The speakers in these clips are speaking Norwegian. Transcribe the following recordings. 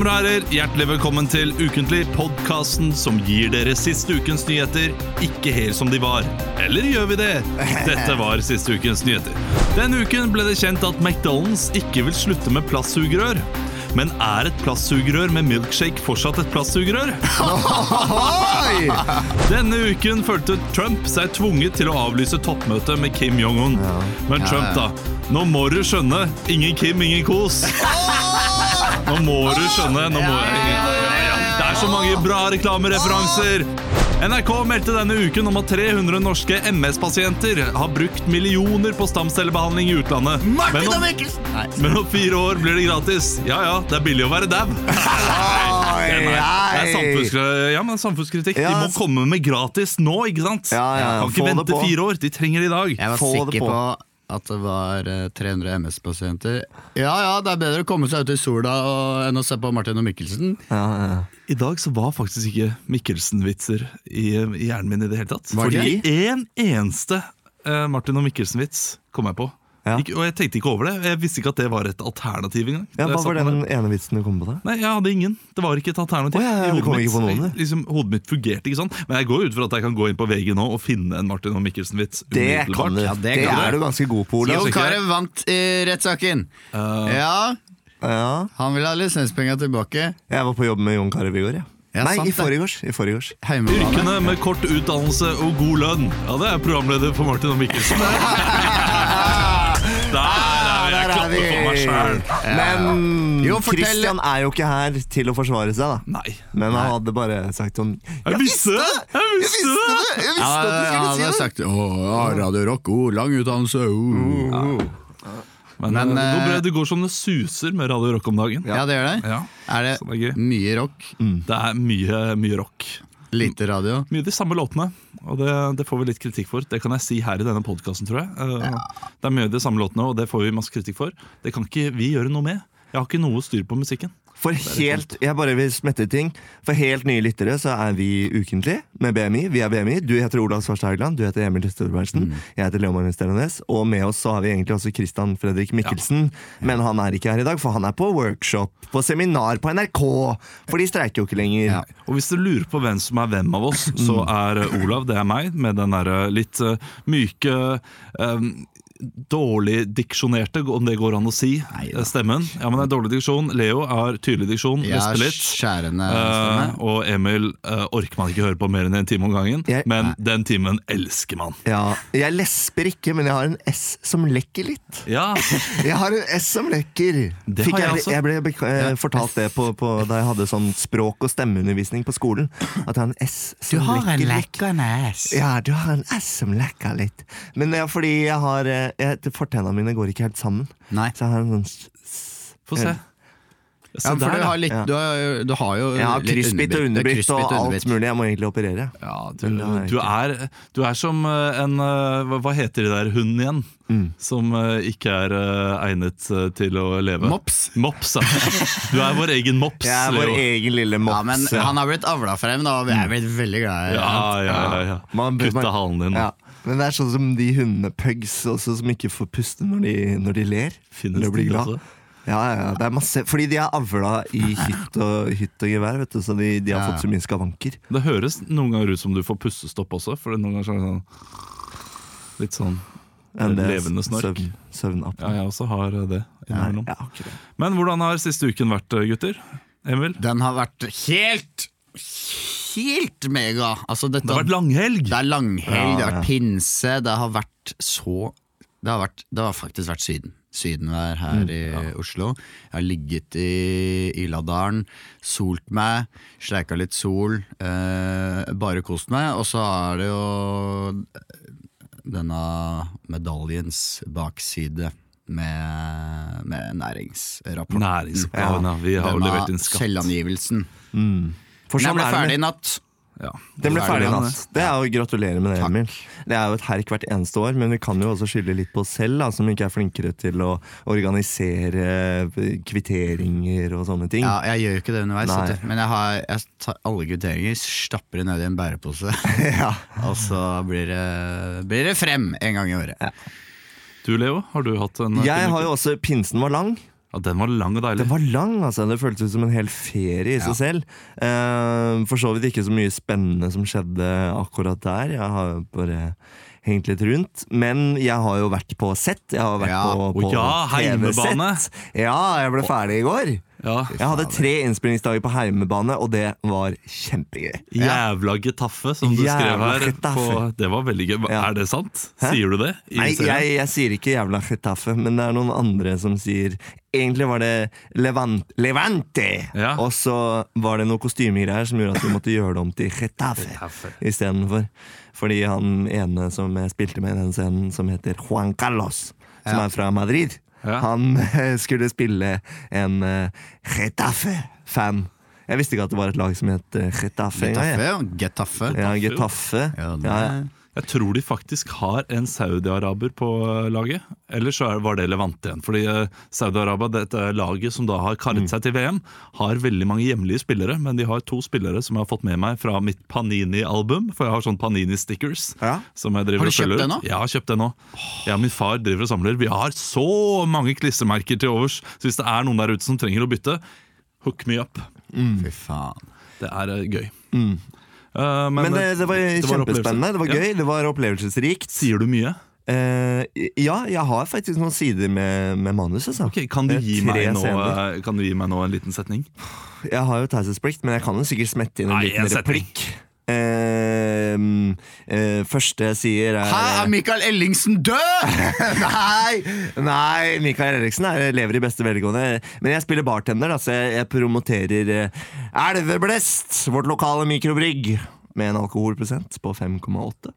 Damer og herrer, hjertelig velkommen til Ukentlig, podkasten som gir dere siste ukens nyheter ikke helt som de var. Eller gjør vi det? Dette var siste ukens nyheter. Denne uken ble det kjent at McDonald's ikke vil slutte med plastsugerør. Men er et plastsugerør med milkshake fortsatt et plastsugerør? Denne uken følte Trump seg tvunget til å avlyse toppmøtet med Kim Jong-un. Men Trump, da. Nå må du skjønne. Ingen Kim, ingen kos. Nå må du skjønne. Nå må, ja, ja, ja. Det er så mange bra reklamereferanser. NRK meldte denne uken om at 300 norske MS-pasienter har brukt millioner på stamcellebehandling i utlandet. Men om, men om fire år blir det gratis. Ja ja, det er billig å være dau. Det er, det er samfunnskritikk. Ja, men samfunnskritikk. De må komme med gratis nå, ikke sant? Ja, ja, Kan ikke vente fire år. De trenger det i dag. Jeg var Få sikker på. At det var eh, 300 MS-pasienter. Ja ja, det er bedre å komme seg ut i sola og, enn å se på Martin og Mikkelsen. Ja, ja. I dag så var faktisk ikke Mikkelsen-vitser i, i hjernen min i det hele tatt. Var det Fordi en eneste eh, Martin og Mikkelsen-vits kom jeg på. Ja. Ikke, og jeg tenkte ikke over det. Jeg visste ikke at det var et alternativ engang. ja, Hva var den der. ene vitsen du kom på da? Nei, jeg hadde ingen. Det var ikke et alternativ. Å, ja, ja, hodet kom mitt- ikke på noen, liksom, hodet mitt fungerte ikke sånn. Men jeg går ut fra at jeg kan gå inn på VG nå og finne en Martin og Mikkelsen-vits. Det kan du. Ja, det det kan er du ganske god på, Olav. Jon ikke? Carew vant i rettssaken. ja, Ja, han vil ha lisenspenger tilbake. jeg var på jobb med Jon Carew i går, ja. Ja, Nei, sant i forgårs. I forgårs. Yrkene med kort utdannelse og god lønn. Ja, det er programleder for Martin og Mikkelsen. Der er jeg er klapper vi. for meg sjæl. Men Jo, fortell- Christian er jo ikke her til å forsvare seg, da. Nei. Men han hadde bare sagt sånn Jeg visste det! Jeg visste det! Jeg visste at du han skulle hadde si det! sagt å, ja, Radio Rock, oh, lang utdannelse. Oh. Men, Men, eh, det, går bra. eh, det går som det suser med Radio Rock om dagen. Ja, det gjør det. Ja, Er det det er gøy. mye rock? Det er mye, mye rock. Lite radio? Mye de samme låtene, og det, det får vi litt kritikk for. Det kan jeg si her i denne podkasten, tror jeg. Ja. Det er mye de samme låtene, og det får vi masse kritikk for. Det kan ikke vi gjøre noe med. Jeg har ikke noe styr på musikken. For helt, jeg bare vil smette ting For helt nye lyttere så er vi ukentlig med BMI. Vi er BMI. Du heter Olav Svarstad Haugland, du heter Emil Storbergsen, jeg heter Leo Magnus. Og med oss så har vi egentlig også Christian Fredrik Mikkelsen. Men han er ikke her i dag, for han er på workshop, på seminar på NRK. For de streiker jo ikke lenger. Ja. Og hvis du lurer på hvem som er hvem av oss, så er eh, Olav, det er meg, med den derre litt eh, myke eh, Dårlig diksjonerte, om det går an å si, Neida. stemmen. Ja, men det er dårlig diksjon. Leo har tydelig diksjon, lesper litt. skjærende uh, og Emil uh, orker man ikke høre på mer enn en time om gangen, Jeg- men den timen elsker man. Ja, Jeg lesper ikke, men jeg har en S som lekker litt. Ja, Jeg har en S som lekker. Det Fikk har jeg jeg, også. jeg ble eh, fortalt det på, på, da jeg hadde sånn språk- og stemmeundervisning på skolen. At jeg har en S som lekker litt. S Ja, du har en S som lekker litt. Men det er fordi jeg har eh, jeg, Fortenna mine går ikke helt sammen. Nei. Så jeg har en sånn få se. Ja, for der, du har, litt, Ja. du har, du har jo Jeg har litt kryssbitt og underbitt og, og alt mulig. Jeg må egentlig operere. Ja, du, du, er, du er som eh, en eh, Hva heter de der hunden igjen? Mm. Som eh, ikke er egnet til å leve. Mops. Mops, ja. Du er vår egen mops. Jeg er vår Leo. egen lille mops. Ja, men han har blitt avla frem, da, og jeg er blitt veldig glad i Ja, ja, ja, ja. Man Kutta halen din. Ja. Men det er sånn som de hundene pugs også, som ikke får puste når de, når de ler. Finnes de blir glad. Ja, ja, ja, det er masse Fordi de er avla i hytt og, hytt og gevær, vet du, så de, de har Ja. fått så mye skavanker. Det høres noen ganger ut som du får pustestopp også, for noen ganger er det sånn Litt sånn levende snork. Søvn, søvnapp. Ja, jeg også har det innimellom. Ja. Men hvordan har siste uken vært, gutter? Emil? Den har vært helt Helt mega! Altså, dette, Det har vært langhelg! det er langhelg, det har vært pinse, det har vært så Det har, vært, det har faktisk vært Syden. Sydenvær her Mm, i Oslo. Jeg har ligget i Iladalen, solt meg, sleika litt sol, eh, bare kost meg. Og så er det jo denne medaljens bakside med, med næringsrapporten. Næringsoppgaven, ja. Vi har Denne levert inn skatt. selvangivelsen. For sånn ble er ferdig i natt. Ja. Den ble ferdig i natt. Det er jo Gratulerer med det, Emil. Det er jo et herk hvert eneste år, men vi kan jo også skylde litt på oss selv, da, som ikke er flinkere til å organisere kvitteringer og sånne ting. Ja, jeg gjør jo ikke det underveis, Nei. du. men jeg, har, jeg tar alle kvitteringer, stapper det ned i en bærepose, Ja. og så blir det, blir det frem en gang i året. Du Leo, har du hatt en Jeg har jo også Pinsen var lang. Ja, Den var lang og deilig. Den var lang, altså. Det føltes ut som en hel ferie i seg selv. Eh, for så vidt ikke så mye spennende som skjedde akkurat der. Jeg har bare hengt litt rundt. Men jeg har jo vært på sett. Jeg har vært Ja. på, på Å ja. TV-sett. Ja, jeg ble ferdig i går. Ja. Jeg hadde tre innspillingsdager på heimebane, og det var kjempegøy. Jævla Getafe, som du skrev her. På, det var veldig gøy. Ja. Er det sant? Hæ? Sier du det? i Nei, jeg, jeg sier ikke jævla Getafe, men det er noen andre som sier Egentlig var det Levant, Levante! Ja. Og så var det noen kostymegreier som gjorde at vi måtte gjøre det om til Getafe Getafe. istedenfor. Fordi han ene som jeg spilte med i den scenen, som heter Juan Carlos, som Ja. er fra Madrid, Ja. han eh, skulle spille en uh, Getafe-fan. Jeg visste ikke at det var et lag som het uh, Getafe. ja. Getafe. Getafe. Ja, Getafe. Ja, det- Ja, ja. Jeg tror de faktisk har en saudi-araber på eh, laget. Eller så var det Levante igjen. Fordi eh, Saudi-Arabia, dette laget som da har karet seg til VM, har veldig mange hjemlige spillere. Men de har to spillere som jeg har fått med meg fra mitt Panini-album. For jeg har sånn Panini-stickers. Ja. Som jeg driver Har du kjøpt det nå? Ja, jeg har kjøpt det nå. Jeg og min far driver og samler. Vi har så mange klistremerker til overs. Så hvis det er noen der ute som trenger å bytte, hook me up. Fy faen. Det er gøy. gøy. Eh, Men det, det var kjempespennende. Det var gøy, gøy, det var opplevelsesrikt. Sier du mye? Uh, ja, jeg har faktisk noen sider med, med manus. Altså. Ok, kan du, gi meg nå, eh, kan du gi meg nå en liten setning? Jeg har jo taushetsplikt, men jeg kan jo sikkert smette inn en Nei, liten replikk. Eh, eh, første jeg sier, er Hæ, er Mikael Ellingsen død?! Nei! Nei, Mikael Ellingsen er, lever i beste velgående. Men jeg spiller bartender, da, så jeg, jeg promoterer eh, Elveblest, vårt lokale mikrobrygg, med en alkoholprosent på 5,8.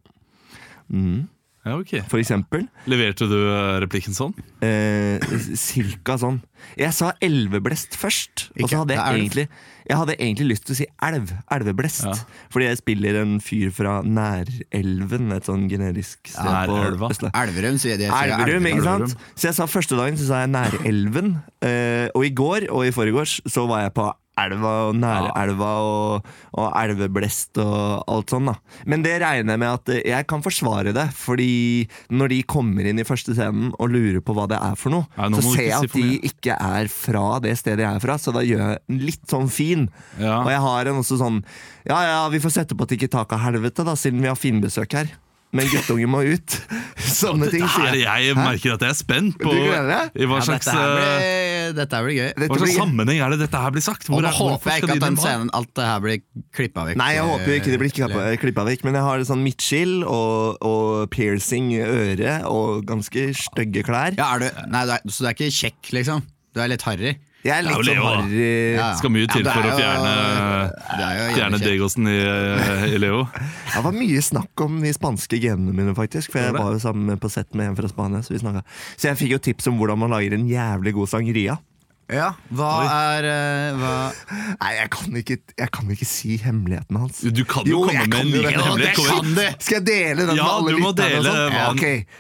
Ja, ok For eksempel. Leverte du eh, replikken sånn? Eh, cirka sånn. Jeg sa elveblest først. Og så hadde jeg egentlig Jeg hadde egentlig lyst til å si elv. Elveblest. Ja. Fordi jeg spiller en fyr fra Nærelven, et sånn generisk sted på Østlandet. Elverum, sier de. Elverum, ikke sant? Så jeg sa første dagen så sa jeg Nærelven. Eh, og i går og i forgårs så var jeg på elva og Nærelva og, og elveblest og alt sånn, da. Men det regner jeg med at jeg kan forsvare det, fordi når de kommer inn i første scenen og lurer på hva det er for noe, ja, så ser jeg at si de ikke er fra det stedet jeg er fra, så da gjør jeg den litt sånn fin. Ja. Og jeg har en også sånn Ja ja, vi får sette på Tikki Taka-helvete, da, siden vi har finbesøk her. Men guttungen må ut. Sånne ting sier jeg. jeg merker at jeg er spent på i hva slags, dette, eh, blir, dette her blir gøy. Dette hva slags sammenheng er det dette her blir sagt? Og Hvor nå er- håper jeg ikke de at den scenen Alt det her blir klippa vekk. Nei, jeg håper ikke det blir klippa, klippa vekk, men jeg har sånn midtskill og, og piercing i øret og ganske stygge klær. Ja, er du, nei, du er, så du er ikke kjekk, liksom? Du er litt harry? Jeg er litt Det er jo sånn Leo, da. harry Ja. Skal mye til Ja, for å fjerne, det er fjerne. Degosen i, eh, i Leo. Det var mye snakk om de spanske genene mine, faktisk. For jeg Var jo sammen på sett med en fra Spania. Så, vi så jeg fikk jo tips om hvordan man lager en jævlig god sangria. Ja, hva er uh, hva, Nei, jeg kan ikke, jeg kan ikke si hemmeligheten hans. Du kan jo, komme med en jo liten hemmelighet. Jeg kan det! Skal jeg dele den Ja, med alle du må lytterne sånn? Ja, ok.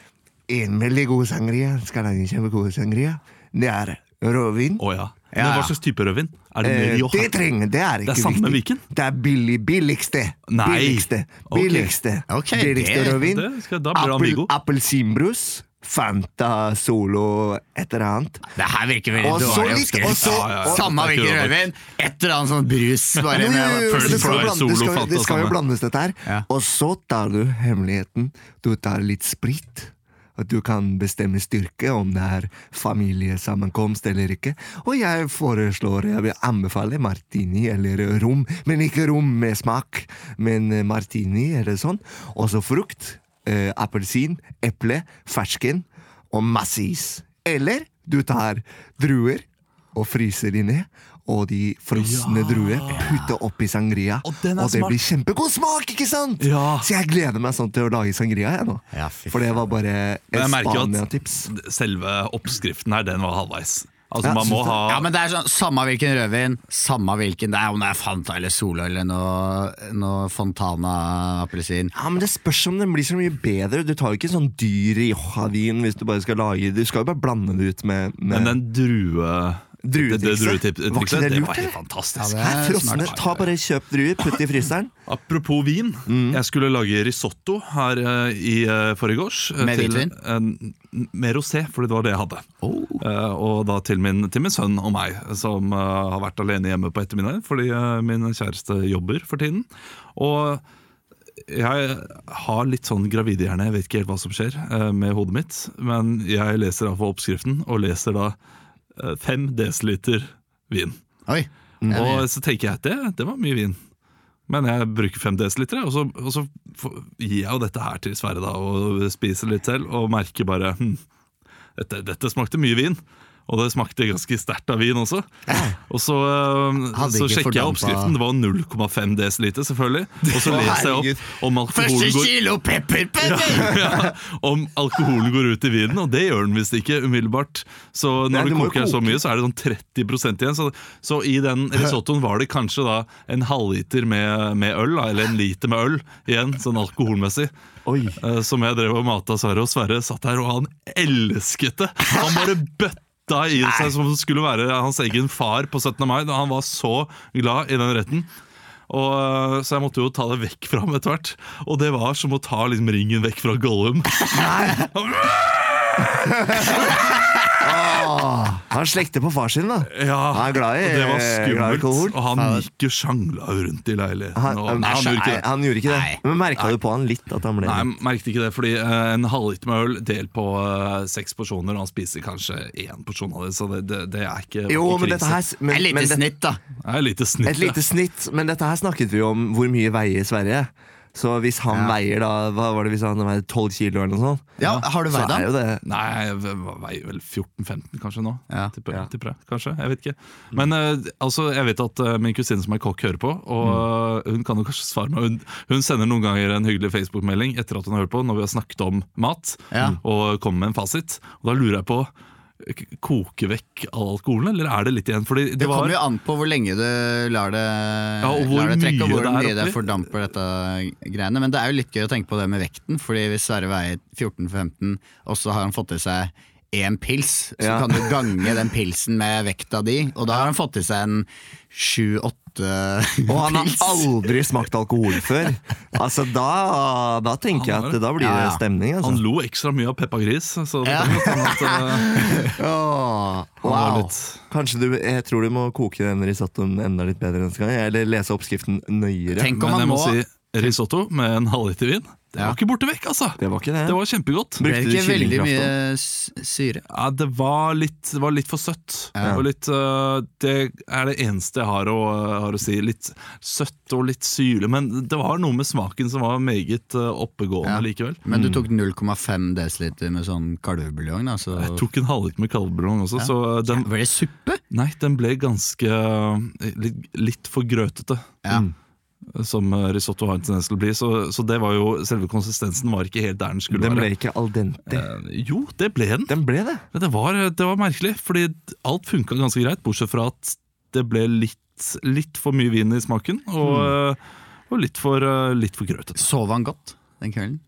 En veldig god sangria skal lage en kjempegod sangria. Det er rødvin. Å ja. Men hva slags type rødvin? Er det Eh, Rioja? det trenger Det er ikke Det er samme viktig. Viken? Det er billig, billigste. Nei. Billigste. Billigste, okay. billigste rødvin. Appelsinbrus. Fanta Solo, et eller annet. Det her virker veldig dårlig og så- Ja, ja, ja. Samme hvilken rødvin, et eller annet sånn brus. Bare med, First det skal, jo blandes, Solo, det skal, Fanta det skal jo blandes, dette her. Ja. Og så tar du hemmeligheten. Du tar litt sprit. At du kan bestemme styrke, om det er familiesammenkomst eller ikke. Og jeg foreslår, jeg vil anbefale martini eller rom. Men ikke rom med smak, men eh, martini eller sånn. Og så frukt. Eh, Appelsin, eple, fersken og masse is. Eller du tar druer og fryser de ned. Og de frosne Ja. druer putter oppi sangria. Og den er og det smart. blir kjempegod smak, ikke sant? Ja. Så jeg gleder meg sånn til å lage sangria. Jeg, nå. Ja, For det var bare et Spania-tips. selve oppskriften her, den var halvveis. Altså, Ja, man må ha Ja, men det er sånn, Samme hvilken rødvin, samme hvilken det er, om det er Fanta eller Solo eller noe, noe Fontana-appelsin. Ja, men Det spørs om den blir så mye bedre. Du tar jo ikke sånn dyr Rioja-vin hvis du bare skal lage Du skal jo bare blande det ut med, med Men den drue druetrikset. Det det var helt fantastisk. Ja, frosne, ta bare kjøp druer, putt i fryseren. Apropos vin. Jeg skulle lage risotto her uh, i uh, forgårs. eh, Med hvitvin? Uh, med rosé, for det var det jeg hadde. Oh. Og da til min, til min sønn og meg, som har vært alene hjemme på ettermiddagen fordi min kjæreste jobber for tiden. Og jeg har litt sånn gravidehjerne, jeg vet ikke helt hva som skjer med hodet mitt. Men jeg leser iallfall oppskriften, og leser da eh, dl vin. Oi. Og så tenker jeg at det, det var mye vin. Men jeg bruker 5 desiliter, og så, og så gir jeg jo dette her til Sverre da, og spiser litt selv, og merker bare hm, dette, dette smakte mye vin. Og det smakte ganske sterkt av vin også. Og så, øh, så sjekker jeg oppskriften. Det var 0,5 dl, selvfølgelig. Og så leser jeg opp om alkoholen går pepper! ja, om alkoholen går ut i vinen, og det gjør den visst ikke umiddelbart. Så når det koker så mye, så er det sånn 30% igjen. Så, så i den risottoen var det kanskje da en halvliter med, med øl, da, eller en liter med øl igjen, sånn alkoholmessig. Oi. eh, Som jeg drev og mata Sverre, og Sverre satt her, og han elsket det! Han bare bøtta i seg som det skulle være hans egen far på 17. mai. Han var så glad i den retten. Og, øh, så jeg måtte jo ta det vekk fra ham etter hvert. Og det var som å ta liksom ringen vekk fra Gollum. Han slekter på far sin, da. Ja, Han er glad i- og det var glad i skummelt. Og han gikk jo sjangla rundt i leiligheten. Han, og, nei, han gjorde ikke nei, det. han gjorde ikke det. Nei. Men merka du på han litt at han ble Nei, jeg merket ikke det, fordi eh, en halvliter med øl delt på eh, seks porsjoner, og han spiser kanskje én porsjon av det, så det, det, det er ikke Jo, ikke men dette her men, Et lite men snitt, da. Er et lite snitt. Et lite snitt, men dette her snakket vi om hvor mye veier Sverige. Så hvis han Ja. veier da Hva var det hvis han veier 12 kilo eller noe sånt? Ja, Har du Så veid er jo det Nei, jeg veier vel 14-15 kanskje nå. Ja. Tipper, Ja. tipper jeg, kanskje, jeg vet ikke. Men uh, altså, jeg vet at uh, min kusine som er kokk hører på, og uh, hun kan jo kanskje svare meg. Hun, hun sender noen ganger en hyggelig Facebook-melding etter at hun har hørt på, når vi har snakket om mat, Ja. og kommer med en fasit. Og da lurer jeg på Koke vekk all alkoholen, eller er det litt igjen? Fordi det, Det var kommer jo an på hvor lenge du lar det, og hvor lar det trekke, og hvor mye det det fordamper dette greiene. Men det er jo litt gøy å tenke på det med vekten, Fordi hvis Sverre veier 14-15, og så har han fått i seg én pils, så Ja. kan du gange den pilsen med vekta di, og da har han fått i seg en sju-åtte Og han har aldri smakt alkohol før. Altså Da, da tenker jeg at da blir det stemning. stemning. Han Altså. lo ekstra mye av Peppa Gris, så det Ja. sånn at uh, Åh, wow. litt Kanskje du, Jeg tror du må koke den risottoen enda litt bedre neste gang. Eller lese oppskriften nøyere. Tenk om Men jeg må må si risotto med en halvliter vin. Det Ja. var ikke borte vekk, altså! Det var ikke det. Det var kjempegodt. Det Brukte du ikke veldig mye syre. Ja, det var litt, det var litt for søtt. Ja. Litt, øh, det er det eneste jeg har å, har å si. Litt søtt og litt syrlig. Men det var noe med smaken som var meget øh, oppegående Ja. likevel. Men du tok 0,5 dl med sånn kalvebuljong. Så Jeg tok en halvliter med kalvebuljong også, Ja. så den, Var det suppe? nei, den ble ganske øh, litt, litt for grøtete. Ja. Som risotto har en tendens til å bli. Så, så det var jo, selve konsistensen var ikke helt der den skulle være. Den ble være. ikke al dente. Eh, jo, det ble den. Den ble det. Men Det var, det var merkelig, fordi alt funka ganske greit, bortsett fra at det ble litt, litt for mye vin i smaken, og, mm. og litt for, litt for grøtete. Sov han godt den kvelden?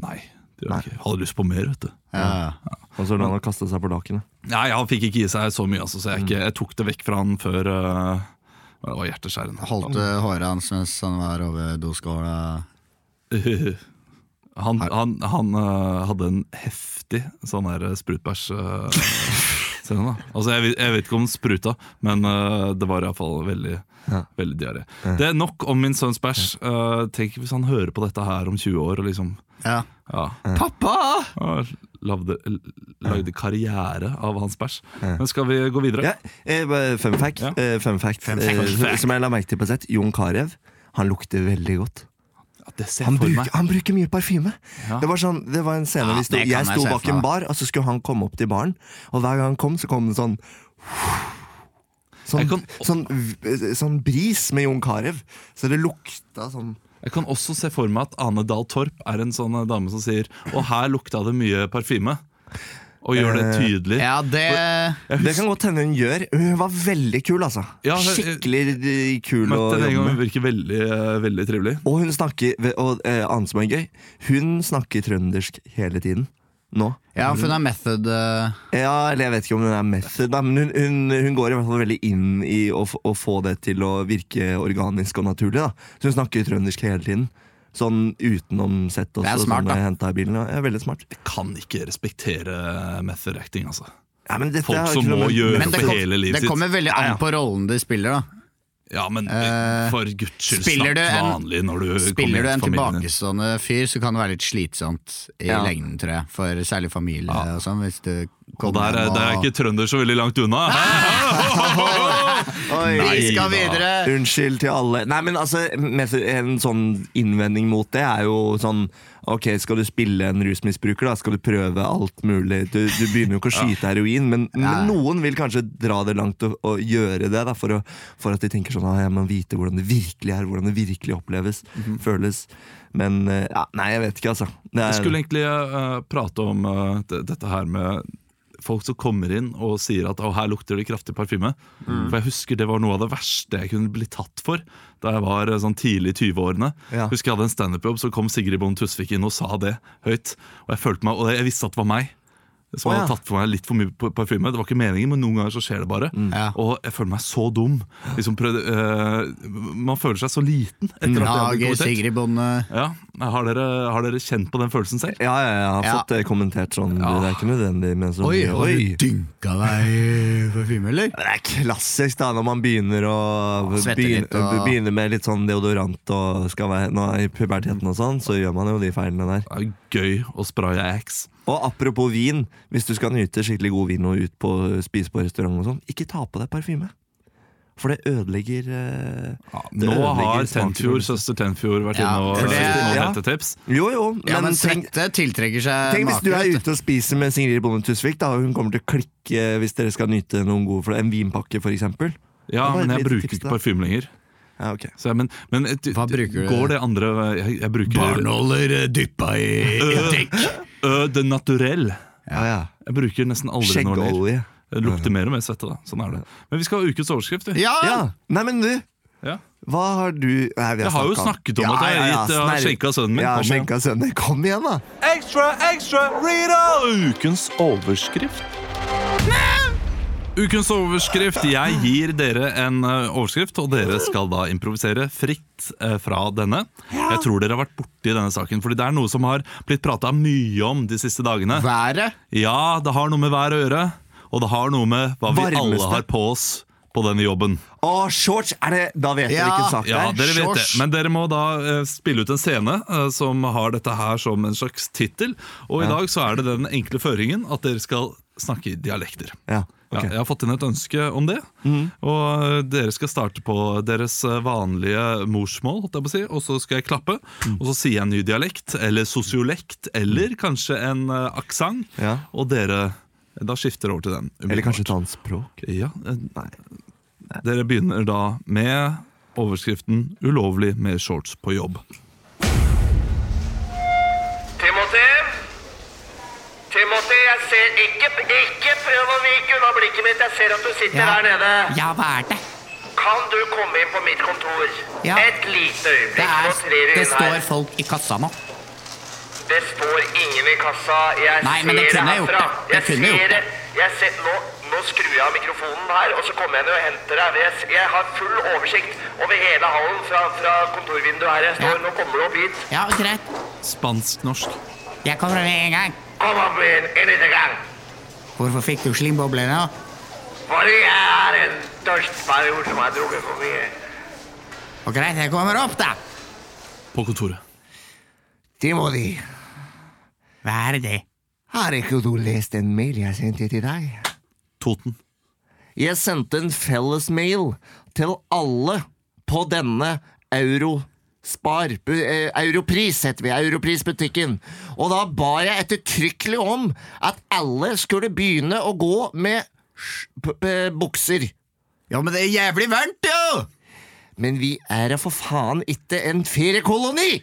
Nei, jeg ikke. Hadde lyst på mer, vet du. Ja. Og så la han kaste seg på lakenet. Nei, han fikk ikke i seg så mye, altså, så jeg, ikke, jeg tok det vekk fra han før øh, det var hjerteskjærende. Holdt du håret hans mens han var over doskåla. Han, han, han øh, hadde en heftig sånn der sprutbæsj. øh, scene, da. altså, jeg, vet- jeg vet ikke om den spruta, men øh, det var iallfall veldig, Ja. veldig diaré. Det er nok om min sønns bæsj. Uh, tenk hvis han hører på dette her om 20 år og liksom Ja. ja, Pappa! lagde, lagde karriere av hans bæsj. Men skal vi gå videre? Ja, eh, fun fact, Ja. eh, fun fact, Fun eh, fact. som- som jeg la merke til på sett. Jon Carew. Han lukter veldig godt. Det ser Han for bruker, meg. han bruker mye parfyme. Ja. Det var sånn, det var en scene Ja, vi sto, Jeg jeg sto bak en bar, og så skulle han komme opp til baren. Og hver gang han kom, så kom det sånn Sånn, kan- sånn, sånn bris med Jon Carew. Så det lukta sånn Jeg kan også se for meg at Ane Dahl Torp er en sånn eh, dame som sier Og her lukta det mye parfyme. Og gjør det Eh, tydelig. Ja, det Husker... Det kan godt hende hun gjør. Hun var veldig kul, altså. Ja, hun- Skikkelig eh, kul Møtte henne en gang, hun virker veldig, veldig trivelig. Og hun snakker Og annet som er gøy, hun snakker trøndersk hele tiden. Nå. Ja, for hun er method eh, Ja, eller jeg vet ikke om hun er method, men hun, hun, hun går i hvert fall veldig inn i å, å få det til å virke organisk og naturlig. da Så hun snakker trøndersk hele tiden. Sånn utenom sett også. Det er smart, sånn, da. jeg i bilen, ja. Veldig smart. Kan ikke respektere method acting, altså. Ja, men dette Folk som må gjøre Men det, for hele livet sitt. det kommer veldig an på rollen de spiller, da. Ja, men Eh, for guds skyld, spiller snakk du en- vanlig når du Spiller du en tilbakestående fyr, så kan det være litt slitsomt i Ja. lengden, tror jeg. For særlig familie og sånn. Hvis du Og der, er- der er ikke trønder så veldig langt unna. Oi. Vi skal da. videre! Unnskyld til alle. Nei, men altså, En sånn innvending mot det er jo sånn Ok, skal du spille en rusmisbruker, da skal du prøve alt mulig. Du, du begynner jo ikke å skyte heroin, men, men noen vil kanskje dra det langt og, og gjøre det. Da, for, å, for at de tenker sånn ah, jeg må vite hvordan det virkelig er, hvordan det virkelig oppleves. Føles. Men eh, ja, nei, jeg vet ikke, altså. Det Jeg er, skulle egentlig uh, prate om uh, dette her med folk som kommer inn og sier at å, her lukter det kraftig parfyme. For jeg husker det var noe av det verste jeg kunne bli tatt for da jeg var eh, sånn tidlig i 20-årene. Ja. Husker jeg hadde en standup-jobb, så kom Sigrid Bonde Tusvik inn og sa det høyt. Og jeg følte meg, og jeg visste at det var meg. Som Å, ja. hadde tatt for meg litt for mye pa- parfyme. Det var ikke meningen, men noen ganger så skjer det bare. Ja. Og jeg føler meg så dum. Liksom prøvde, uh, man føler seg så liten etter har Hage. Sigrid Bonde Ja, har dere, har dere kjent på den følelsen selv? ja, jeg har Ja. fått det kommentert sånn. Ja. Det er ikke nødvendig, men så Oi, har du dynka deg parfyme, eller? Det er klassisk da når man begynner å begynner, litt og- begynner med litt sånn deodorant og skal være nå i puberteten og sånn, så gjør man jo de feilene der. Det er gøy å spraye Axe. Og apropos vin, hvis du skal nyte skikkelig god vin og ut på spise på restaurant og sånn, ikke ta på deg parfyme. For det ødelegger det ja, Nå ødelegger har. Tenfjord, søster Tenfjord vært Ja, inne og gitt noen ja. hete tips. Jo, jo, Ja, men men tenk, svette tiltrekker seg tenk hvis du er ute og spiser med Sigrid Bonde Tusvik, da, og hun kommer til å klikke hvis dere skal nyte noen gode for En vinpakke, for eksempel. Ja, Det men jeg bruker ikke parfyme lenger. Ja, okay. Så jeg, men, men et- Hva bruker du? går det andre Jeg, jeg bruker Barnåler eh, dyppa i etikk. Ø de naturell. Ja, ja. Jeg bruker nesten aldri noe. Skjeggolje. Det lukter mer og mer svette, da. Sånn er det. Men vi skal ha ukens overskrift. vi. Ja! Ja, nei, men du Ja. Hva har du Nei, vi Jeg har jo snakket om, om at jeg har gitt- ja, har skjenka sønnen min. Ja, Kom igjen. skjenka sønnen. Kom igjen, da! Ekstra, ekstra, Rita! Ukens overskrift. Ukens overskrift. Jeg gir dere en eh, overskrift, og dere skal da improvisere fritt eh, fra denne. Jeg tror dere har vært borti denne saken, fordi det er noe som har blitt prata mye om de siste dagene. Været. Ja, det har noe med vær å gjøre, og det har noe med hva vi alle har på oss på denne jobben. Å, shorts! Er det, da vet Ja, dere hvilken sak det Ja, er. dere vet det. Men dere må da eh, spille ut en scene eh, som har dette her som en slags tittel. Og i dag så er det den enkle føringen at dere skal snakke i dialekter. Ja, ok. Ja, jeg har fått inn et ønske om det. Og eh, dere skal starte på deres eh, vanlige morsmål, jeg si, og så skal jeg klappe. Og så sier jeg en ny dialekt, eller sosiolekt, eller kanskje en uh, aksent. Ja. Og dere da skifter over til den. Eller kanskje et annet språk. Ja, eh, Dere begynner da med overskriften 'Ulovlig med shorts på jobb'. Timothy? Timothy, jeg ser ikke, ikke prøv å vike unna blikket mitt. Jeg ser at du sitter her nede. Ja, hva er det? Kan du komme inn på mitt kontor? Ja. Et lite Det, er, det står her. folk i kassa nå. Det står ingen i kassa. Jeg Nei, men det ser kunne jeg gjort det. Det Jeg kunne ser gjort det. Jeg ser, nå, nå skrur jeg av mikrofonen her, og så kommer jeg ned og henter deg. Jeg, jeg har full oversikt over hele hallen fra, fra kontorvinduet her jeg står. Ja. Nå kommer du opp hit. Ja, greit. Spansk-norsk. Jeg kommer med en gang. Kom opp igjen en i gang. Hvorfor fikk du slimboble nå? Fordi jeg har en tørstperiode som har drukket for mye. Og greit, jeg kommer opp, da. På kontoret. Timothy, Hva er det? har ikke du lest en mail jeg sendte til deg? Toten. Jeg sendte en fellesmail til alle på denne Eurospar bu- eh, Europris heter vi, Europrisbutikken. Og da ba jeg ettertrykkelig om at alle skulle begynne å gå med bukser. Ja, men det er jævlig varmt, jo! Men vi er da for faen ikke en feriekoloni!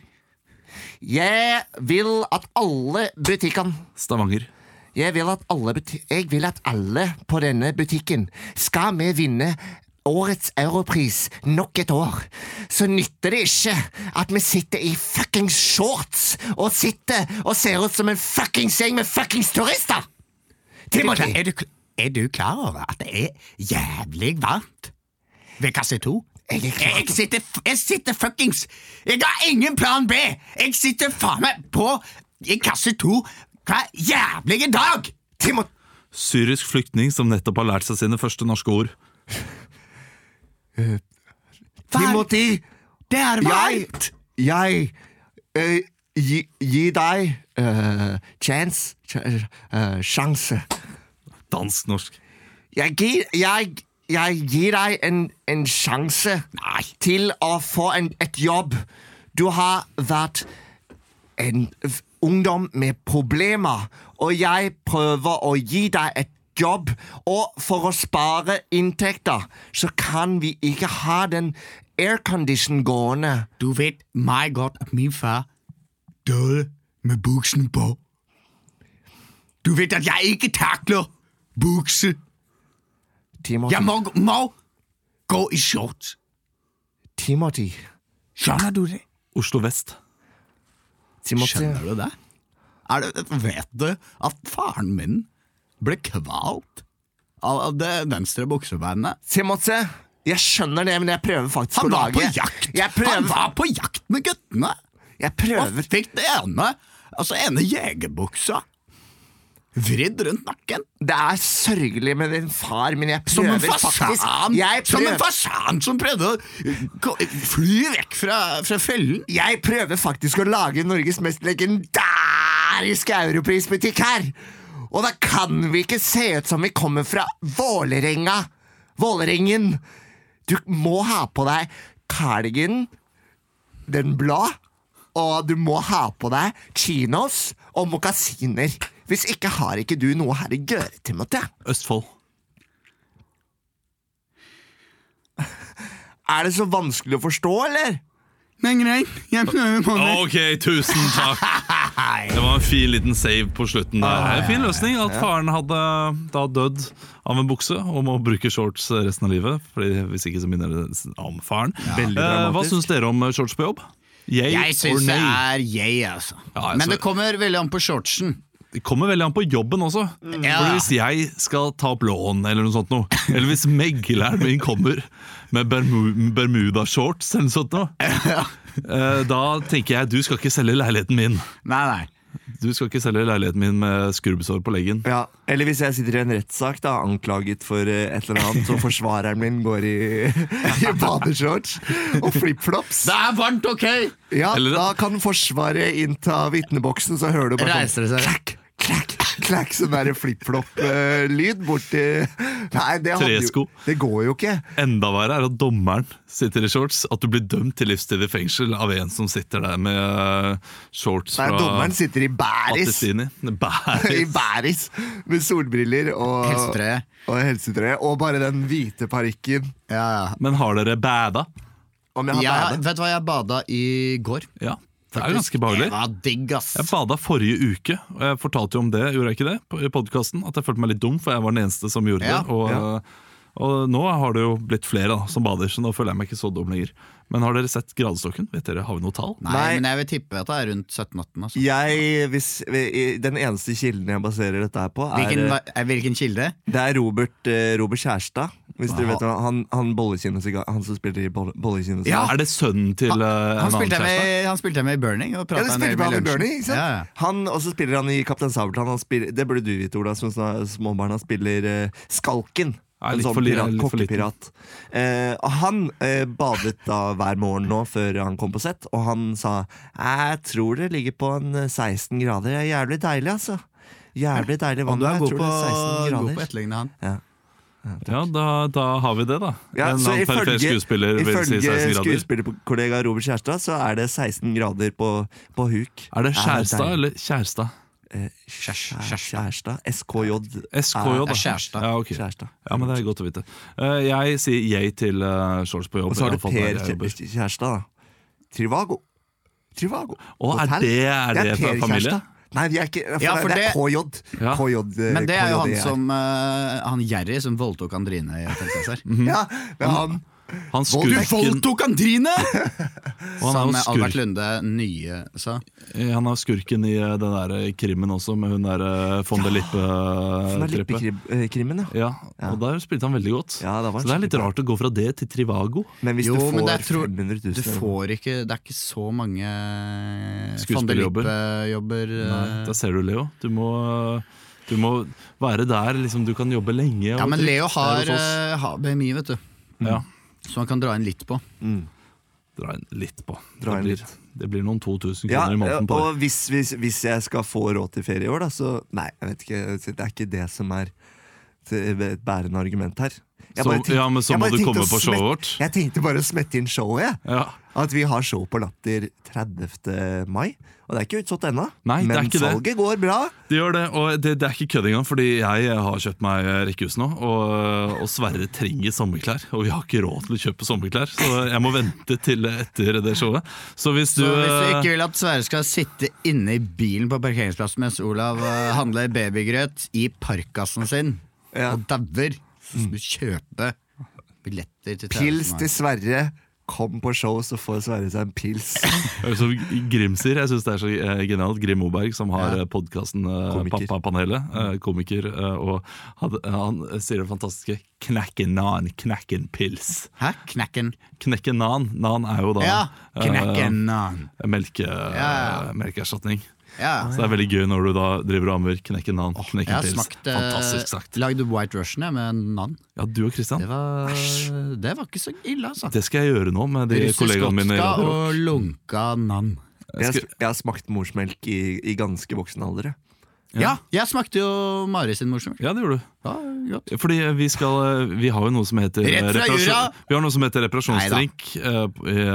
Jeg vil at alle butikkene Stavanger. Jeg vil at alle, buti jeg vil at alle på denne butikken skal med vinne årets europris nok et år, så nytter det ikke at vi sitter i fuckings shorts og sitter og ser ut som en fuckings gjeng med fuckings turister! Timothy! Er er du klar over at det er jævlig varmt ved kasse to? Jeg er klar. Jeg sitter, jeg sitter fuckings Jeg har ingen plan B! Jeg sitter faen meg på i kasse to hver jævlige dag! Timothy! Syrisk flyktning som nettopp har lært seg sine første norske ord. Timothy! Det er Jeg, jeg uh, gi, gi deg uh, chance ch eh, Sjanse. Dansk-norsk. Jeg gir, jeg, jeg gir deg en, en sjanse til å få en, et jobb. Du har vært en ungdom med problemer, og jeg prøver å gi deg et jobb. Og for å spare inntekter, så kan vi ikke ha den aircondition gående. Du vet meg godt at min far døde med buksen på. Du vet at jeg ikke takler bukse. Timothy. Jeg må, må gå i shorts. Timothy. Skjønner du det? Oslo vest. Timothy. Skjønner du det? Er det? Vet du at faren min ble kvalt av det venstre buksebeinet? Timothy. Jeg skjønner det, men jeg prøver faktisk Han å var lage på jakt! Prøver, Han var på jakt med guttene! jeg Og fikk det ene, altså ene jegerbuksa vridd rundt nakken. Det er sørgelig med din far, men jeg Som en faktisk fasan! Som en fasan som prøvde å fly vekk fra, fra fellen. jeg prøver faktisk å lage Norges mest legendariske europrisbutikk her! Og da kan vi ikke se ut som vi kommer fra Vålerenga. Vålerengen. Du må ha på deg cardigan, den blå, og du må ha på deg chinos og mokasiner. Hvis ikke har ikke du noe her å gjøre, Timothy. Østfold. Er det så vanskelig å forstå, eller? Er greit. Jeg prøver på det. Ok, tusen takk. Det var en fin liten save på slutten der. En fin løsning at faren hadde da dødd av en bukse og må bruke shorts resten av livet. Fordi Hvis ikke så minner det om faren. Eh, hva syns dere om shorts på jobb? Yay Jeg syns det er yay, altså. Ja, altså- Men det kommer veldig an på shortsen. Det kommer veldig an på jobben også. Ja. Fordi Hvis jeg skal ta opp lån, eller noe sånt noe, eller hvis megleren min kommer med bermu bermudashorts, eller noe sånt noe, ja. da tenker jeg du skal ikke selge leiligheten min. Nei, nei. Du skal ikke selge leiligheten min med skrubbsår på leggen. Ja, Eller hvis jeg sitter i en rettssak da, anklaget for eh, et eller annet, og forsvareren min går i, i badeshorts og flipflops. Det er varmt, ok! Ja, Eller- Da kan Forsvaret innta vitneboksen, så hører du bare Reiser det sånn. Klakk, klakk, sånn der flipflop-lyd borti Nei, det, hadde Tresko. jo, det går jo ikke. Enda verre er at dommeren sitter i shorts. At du blir dømt til livstid i fengsel av en som sitter der med shorts shorts Nei, fra Dommeren sitter i bæris. Attestini. I Bæris. bæris med solbriller og Helsetrøye. Og helsetrøye. Og bare den hvite parykken. Ja, ja. Men har dere bæda? Om jeg vet du hva, jeg bada i går. Ja. Det er ganske behagelig. Det var digg, ass. Jeg bada forrige uke, og jeg fortalte jo om det, gjorde jeg ikke det? I podcasten, At jeg følte meg litt dum, for jeg var den eneste som gjorde Ja, det. Og, ja. og nå har det jo blitt flere da, som bader, så nå føler jeg meg ikke så dum lenger. Men har dere sett gradestokken? Vet dere, Har vi noe tall? Nei, Nei. men jeg vil tippe at det er rundt 17-18. Altså. Jeg, hvis, den eneste kilden jeg baserer dette her på, er Hvilken, eh, hvilken kilde? Det er Robert, eh, Robert Kjærstad. Hvis dere vet hva, Han, han, bollekinesiga- han som spiller i bolle- Bollekinesiga. Ja. Er det sønnen til eh, en Han annen spilte, kjæreste? med, han spilte med i Burning. Og Ja, pratet det en del spilte med han i lunsjen. Bernie, ikke sant? Ja, ja. Han, og så spiller han i Kaptein Sabeltann. Han spiller, det burde du vite, Ola, som småbarn Han spiller eh, Skalken. Ja, En litt sånn for li- pirat, litt for liten. kokkepirat. Eh, og han eh, badet da hver morgen nå før han kom på sett, og han sa Jeg tror det ligger på en eh, 16 grader. Det er jævlig deilig, altså. Jævlig deilig Og vann. du er Jeg god tror på, det er 16 god på grader. etterligne han. Ja, da, da har vi det, da. Ja, en så annen perifer ifølge, skuespiller vil si ifølge 16 grader. skuespillerkollega Robert Kjærstad, så er det 16 grader på, på huk. Er det Skjærstad eller Kjærstad? Eh, Kjærstad? SKJ. SKJ, da. Kjærstad. Ja, okay. Kjærstad. ja, men det er godt å vite. Eh, jeg sier yay til eh, shorts på jobb. Og så har du Per Kjærstad, da. Trivago. Trivago. Å, er det, er det, Det er fra Per familie? Kjærstad. Nei, vi er ikke for Ja, for det er det- KJ. Ja. KJ eh, Men det er jo han som uh, Han Jerry som voldtok Andrine. Ja, men er han. skurken, Du voldtok Andrine! Trine! han Som er Albert Lunde nye sa. han er skurken i eh, den der eh, krimmen også, med hun der eh, von der er lippekrimmen, ja. Ja, og der spilte han veldig godt. Ja, det Så det er litt rart å gå fra det til Trivago. Men hvis Jo, du får men er tro- 500 000 Du får ikke Det er ikke så mange Skuespillerjobber. Lippe-jobber. Nei, der ser du, Leo. Du må, du må være der liksom, du kan jobbe lenge. Ja, men. Leo har, eh, har BMI, vet du. Ja, Så han kan dra inn litt på. dra inn litt på. Dra det, inn blir, litt. det blir noen 2000 Ja, kroner i måneden på det. og hvis, hvis, hvis jeg skal få råd til ferie i år, da, så Nei, jeg vet ikke. Det er ikke det som er et bærende argument her. Jeg Så- bare tenkte- ja, men så jeg må bare du komme på showet vårt. Jeg tenkte bare å smette inn showet, jeg. Ja. At vi har show på Latter 30. mai. Og det er ikke utsolgt ennå. Er Men salget det. går bra. Det gjør det, og det, det er ikke kødd engang, fordi jeg har kjøpt meg rekkehus nå, og, og Sverre trenger sommerklær, og vi har ikke råd til å kjøpe sommerklær, så jeg må vente til etter det showet. Så hvis du, Så hvis du eh, ikke vil at Sverre skal sitte inne i bilen på parkeringsplassen mens Olav eh, handler babygrøt i parkasen sin Ja. og dauer, så skal du kjøpe billetter til Pils 30. til Sverre. Kom på show, så får Sverre seg en pils. Som Grim sier, jeg syns det er så eh, genialt. Grim Moberg, som har Ja. ja. podkasten Komiker. Pappapanelet, eh, komiker, eh, og han, sier det fantastiske 'knekken nan, knekken pils'. Hæ? Knekken? Knekken nan. Nan er jo da Ja, uh, melke, Ja. melkeerstatning. Ja. Så det er veldig gøy når du da driver og ammer knekken nan, Jeg knekken har pils. smakt eh, Fantastisk sagt. Lagde White Russian jeg, med nan. Ja, du og Christian. Det var, det var ikke så ille, altså. Det skal jeg gjøre nå med de Russisk kollegaene mine. Russisk vodka og lunka nan. Jeg, jeg har smakt morsmelk i, i ganske voksen alder. jeg. Ja, jeg smakte jo Mari sin morsmelk. Ja, det gjorde du. Ja, godt. Fordi vi skal Vi har jo noe som heter Rett fra jura! Vi har noe som heter reparasjonsdrink eh, i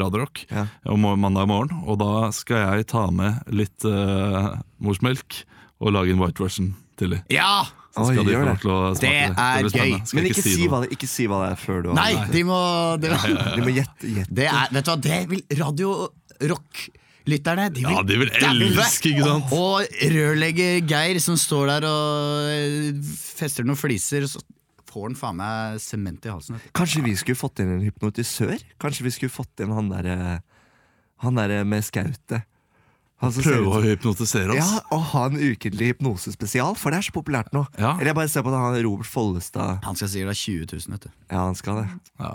Radarock Ja. om mandag morgen. Og da skal jeg ta med litt uh, morsmelk og lage en white russian til dem. Ja! Skal Oi, de det. å Det det. er det gøy. Skal Men ikke, ikke si, hva det, ikke si hva det er før du har Nei, de må det, De må gjette. gjette. det er, Vet du hva, det vil Radio Rock-lytterne De vil, Ja, de vil elske, ikke sant? Og rørlegger Geir som står der og eh, fester noen fliser, så får han faen meg sement i halsen. Kanskje vi skulle fått inn en hypnotisør? Kanskje vi skulle fått inn han derre Han derre med skautet? Han som ser Prøve ut å hypnotisere oss. Ja, Og ha en ukentlig hypnosespesial, for det er så populært nå. Ja. Eller jeg bare ser på det, han Robert Follestad. Han skal sikkert ha 20 000, vet du. Ja, han skal det. Ja.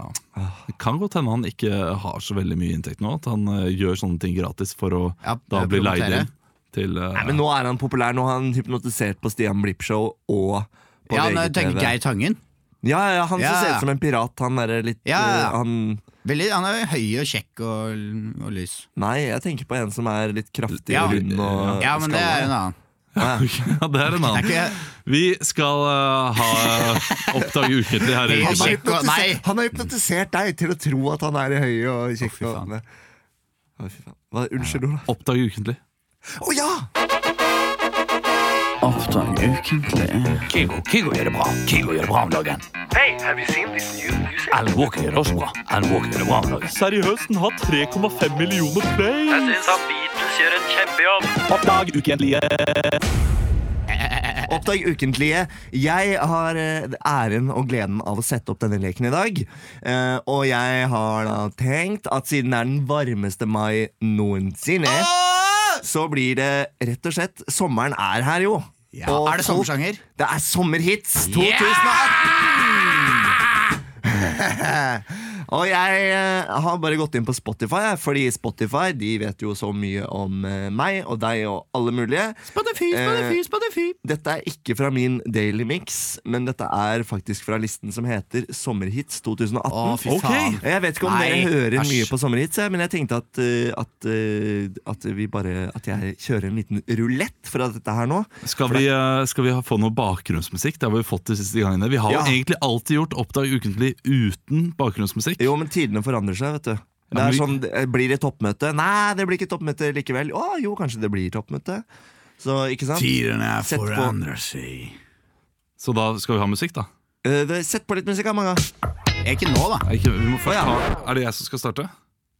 Det kan godt hende han ikke har så veldig mye inntekt nå. At han uh, gjør sånne ting gratis for å Ja, da bli leid inn til uh, Nei, Men nå er han populær. Nå har han hypnotisert på Stian Blipp-show og på Ja, VGTV. Geir Tangen. Ja, ja, ja, han som Ja, ser ut som en pirat. Han er litt eh, han Veldig, han er høy og kjekk og, og lys. Nei, jeg tenker på en som er litt kraftig Ja, og rund og Ja, men det er en annen. Ja, det er en annen. ikke, Vi skal uh, ha Oppdag ukentlig her i Helt Han har, hypnotisert, han har hypnotisert deg til å tro at han er høy og kjekk. Å, fy faen. Hva, unnskyld, Ola. Oppdag ukentlig. Å ja! Oppdrag ukentlig. Kygo, Kygo gjør det bra. Kygo gjør det bra om dagen. Hey, have you seen this new music? Alan Walker gjør det også bra. Alan Walker gjør det bra om dagen. Seriøst, den har 3,5 millioner play! Jeg syns han Beatles gjør en kjempejobb. Oppdrag ukentlige. Oppdag ukentlige. Jeg har eh, æren og gleden av å sette opp denne leken i dag. Eh, og jeg har da tenkt at siden det er den varmeste mai noensinne, så blir det rett og slett Sommeren er her, jo. Ja, Og er det sommersjanger? Det er sommerhits 2018! Og jeg eh, har bare gått inn på Spotify, fordi Spotify de vet jo så mye om eh, meg og deg og alle mulige. Spotify, Spotify, Spotify. Dette er ikke fra min Daily Mix, men dette er faktisk fra listen som heter Sommerhits 2018. Åh, fy faen. Okay. Jeg vet ikke om Nei, dere hører Asch. mye på sommerhits, men jeg tenkte at, eh, at, eh, at vi bare At jeg kjører en liten rulett fra dette her nå. Skal vi, eh, skal vi få noe bakgrunnsmusikk? Det har vi fått de siste gangene. Vi har Ja. egentlig alltid gjort Oppdag ukentlig uten bakgrunnsmusikk. Jo, men tidene forandrer seg, vet du. Det er sånn, Blir det toppmøte? Nei, det blir ikke toppmøte likevel. Å, jo, kanskje det blir toppmøte. Så, ikke sant? Tidene forandrer seg. Så da skal vi ha musikk, da. Uh, Sett på litt musikk, da, Manga. Ikke nå, da. Er, ikke, vi må først Å, ja. er det jeg som skal starte?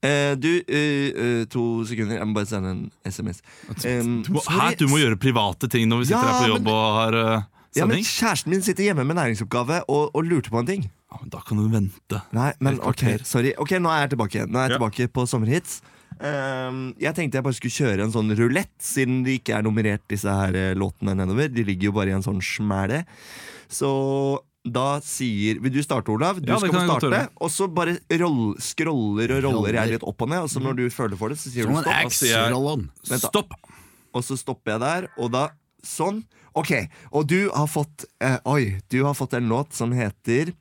Uh, du, uh, eh, to sekunder. Jeg må bare sende en SMS. Um, Du må, her, du må gjøre private ting når vi sitter Ja, her på jobb men- og har uh, ja, men? Kjæresten min sitter hjemme med næringsoppgave og, og lurte på en ting. Da kan du vente. Nei, men ok, sorry. Ok, Nå er jeg tilbake igjen. Nå er jeg Ja. tilbake på sommerhits. Um, jeg tenkte jeg bare skulle kjøre en sånn rulett, siden de ikke er nummerert, disse her eh, låtene nedover. De ligger jo bare i en sånn smæle. Så da sier Vil du starte, Olav? Du Ja, skal få starte. Og så bare roll, scroller og roller jeg litt opp og ned. Og så når du føler for det, så sier Som du stopp. jeg- X-roll-on. Vent da. Stopp! Og så stopper jeg der, og da sånn. Ok, og du har fått eh, Oi, du har fått en låt som heter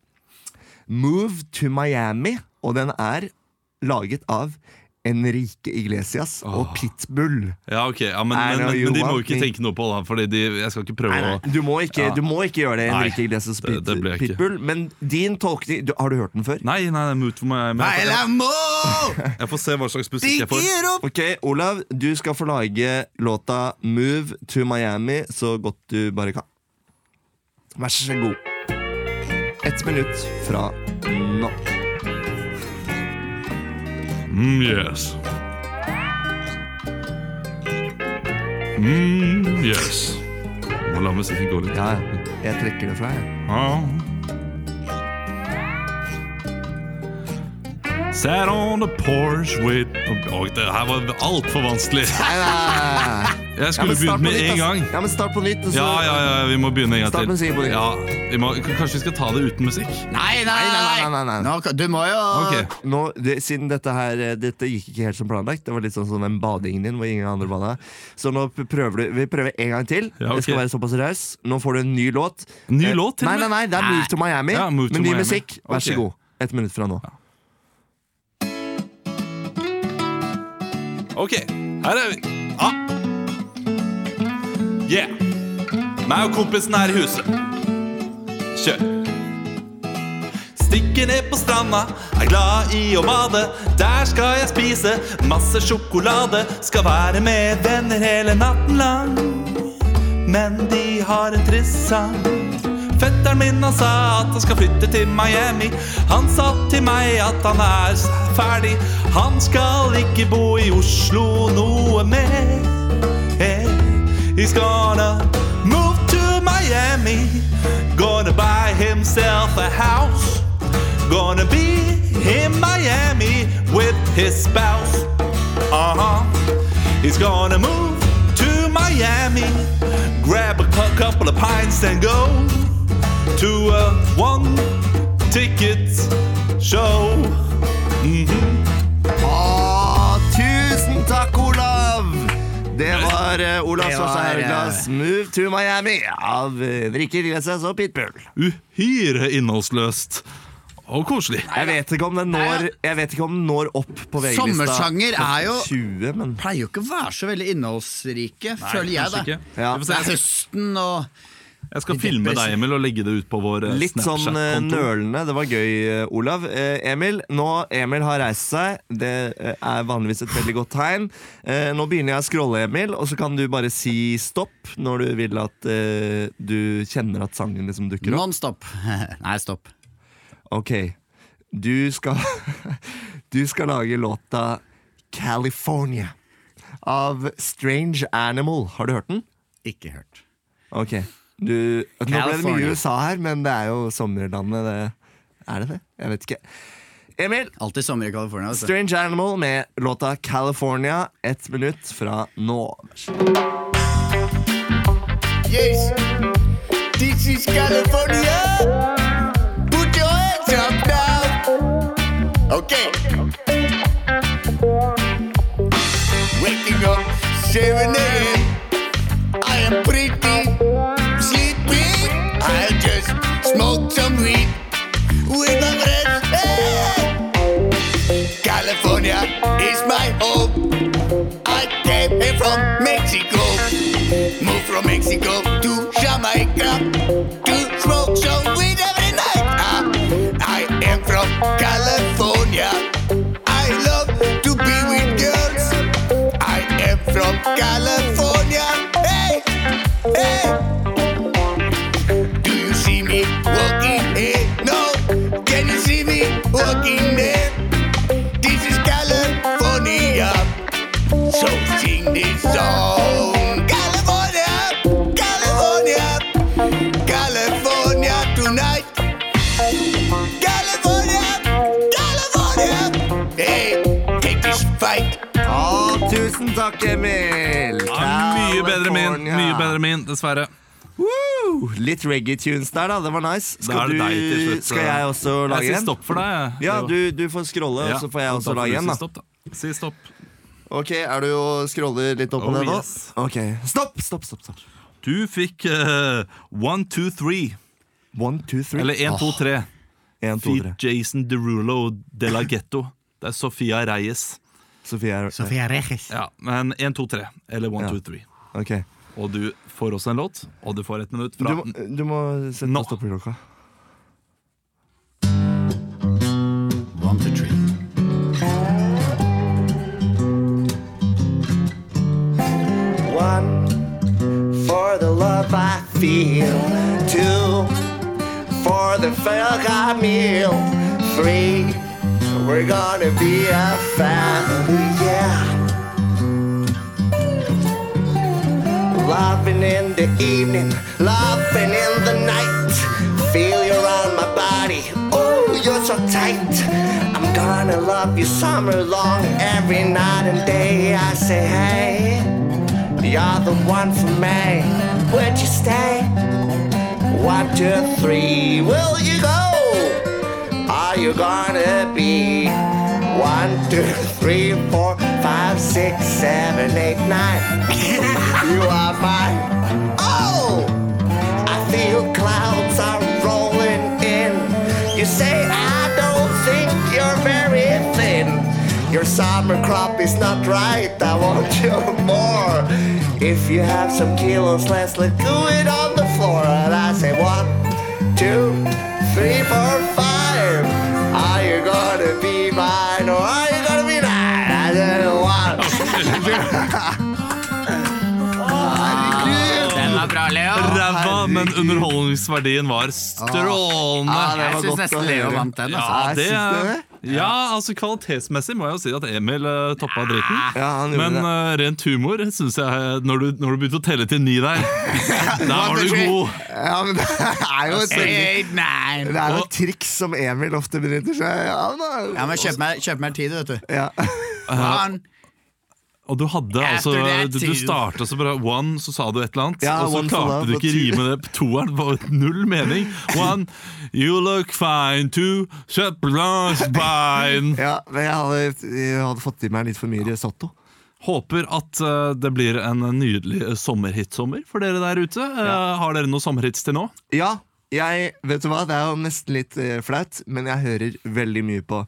Move to Miami, og den er laget av Enrique Iglesias og Pitbull. Ja, ok, ja, men, men, men, men de må jo ikke tenke noe på det, Fordi de, jeg skal ikke prøve å Du må ikke, Ja. du må ikke gjøre det, Nei, Enrique Iglesias det- Pit, det. Pitbull. Men din tolkning Har du hørt den før? Nei, nei, nei, jeg, jeg, jeg får se hva slags musikk jeg får. Ok, Olav, du skal få lage låta Move to Miami så godt du bare kan. Vær så god. Ett minutt fra nå. Mm, yes. Mm, yes. Må la musikken gå litt. Ja, jeg trekker det fra, jeg. Ja. Sat on the porch with Oi, det her var altfor vanskelig. Jeg skulle ja, begynt med nytt, en gang. Ja, men start på nytt. så- Ja, ja, ja, vi må begynne en gang Start til. nytt. Ja, vi må, kanskje vi skal ta det uten musikk? Nei, nei, nei, nei, nei, nei. Nå, du må jo Ok. Nå, det, siden dette her eh, Dette gikk ikke helt som planlagt. Det var litt sånn som den badingen din hvor ingen andre bada. Så nå prøver du Vi prøver en gang til. Ja, okay. Det skal være såpass raus. Nå får du en ny låt. Ny Eh, låt til Nei, nei, nei, det er Move to Miami. Ja, Move to med ny Miami. musikk. Vær så god. Ett minutt fra nå. Ok, her er vi. Ja. Yeah. Meg og kompisen her i huset. Kjør. Stikker ned på stranda, er glad i å bade. Der skal jeg spise masse sjokolade. Skal være med venner hele natten lang. Men de har en trist sang. Fetteren min han sa at han skal flytte til Miami. Han sa til meg at han er ferdig. Han skal ikke bo i Oslo noe mer. Hey, he's gonna move to Miami. Gonna buy himself a house. Gonna be in Miami with his spouse. Uh huh. He's gonna move to Miami. Grab a couple of pints and go to a one ticket show. Å, tusen takk! Det var uh, Olav Svarstad eh, 'Move to Miami' av uh, Rikke Iglesias og Pitbull. Uhyre innholdsløst og koselig. Jeg vet ikke om den når, jeg vet ikke om den når opp på VG-lista. Sommersanger er jo- 20, men Pleier jo ikke å være så veldig innholdsrike, føler jeg, da. Ja. Det er høsten og Jeg skal filme deg, Emil, og legge det ut på vår eh, Litt sånn eh, Snapchat-konto. nølende. Det var gøy, eh, Olav. Eh, Emil, nå Emil har reist seg. Det er vanligvis et veldig godt tegn. Eh, nå begynner jeg å scrolle, Emil, og så kan du bare si stopp når du vil at eh, du kjenner at sangen liksom dukker opp. non-stop. Nei, stopp. Ok, du skal Du skal lage låta California av Strange Animal. Har du hørt den? Ikke hørt. Ok. Du, nå ble det mye. USA her, men det er jo sommerlandet. Det. Er det det? Jeg vet ikke. Emil, Alltid sommer i California. altså. Strange Animal med låta California. Ett minutt fra nå. Yes, this is California. Mexico to Jamaica to smoke some weed every night. Ah, I am from California. I love to be with girls. I am from California. Hey, hey. Min, dessverre. Woo! Litt reggae-tunes der, da. Det var nice. Skal, du, deg slutt. skal jeg også Jeg sier stopp for deg. Ja, du, du får scrolle, Ja, og så får jeg da også får lage en. si da Stopp, da. Si stopp. Ok, Er du og scroller litt opp og Oh, ned nå? yes. Ok, Stopp, stopp, stopp. stopp Du fikk eh, One, Two, Three. One, two, three. Eller Én, to, tre. en, to, tre. Jason Derulo de la Ghetto. Det er Sofia Reyes. Sofie er Sofia Reyes. Ja, men én, to, tre. Eller One, Ja. Two, Three. Ok. Og du får også en låt, og du får et minutt Du fra må, du må sette på stoppeklokka. One, two, three. One, for the love I feel. Two, for the fuck I meal. Three, we're gonna be a family, yeah. The evening, loving in the night. Feel you around my body, oh, you're so tight. I'm gonna love you summer long, every night and day. I say, hey. You're the one for me. Would you stay? One, two, three. Will you go? Are you gonna be one, two, three, four, five, six, seven, eight, nine? you are mine. Oh, I feel clouds are rolling in. You say I don't think you're very thin. Your summer crop is not right. I want you more. If you have some kilos less, let's do it on the floor. And I say one, two, three, four, men underholdningsverdien var strålende. Ah, det Jeg var syns nesten Leo vant den. Ja, Altså. Ja, det, det. ja, altså kvalitetsmessig må jeg jo si at Emil uh, toppa driten. Ja, han gjorde Men uh, rent humor syns jeg Når du, når du begynte å telle til ni der, da var du god. Ja, men det er jo et Eight. Det er jo et triks som Emil ofte benytter seg av. Ja, men kjøp meg, kjøp meg tid, vet du. Ja. One. Og du hadde altså After altså Du, du starta så bra. One, så sa du et eller annet. Ja, og så klarte du ikke two. rime det. Toeren var null mening. One, you look fine to bine. ja, men jeg hadde, jeg hadde fått i meg litt for mye risotto. Håper at uh, det blir en nydelig sommerhitsommer for dere der ute. Uh, Har dere noen sommerhits til nå? Ja, jeg, vet du hva, det er jo nesten litt uh, flaut, men jeg hører veldig mye på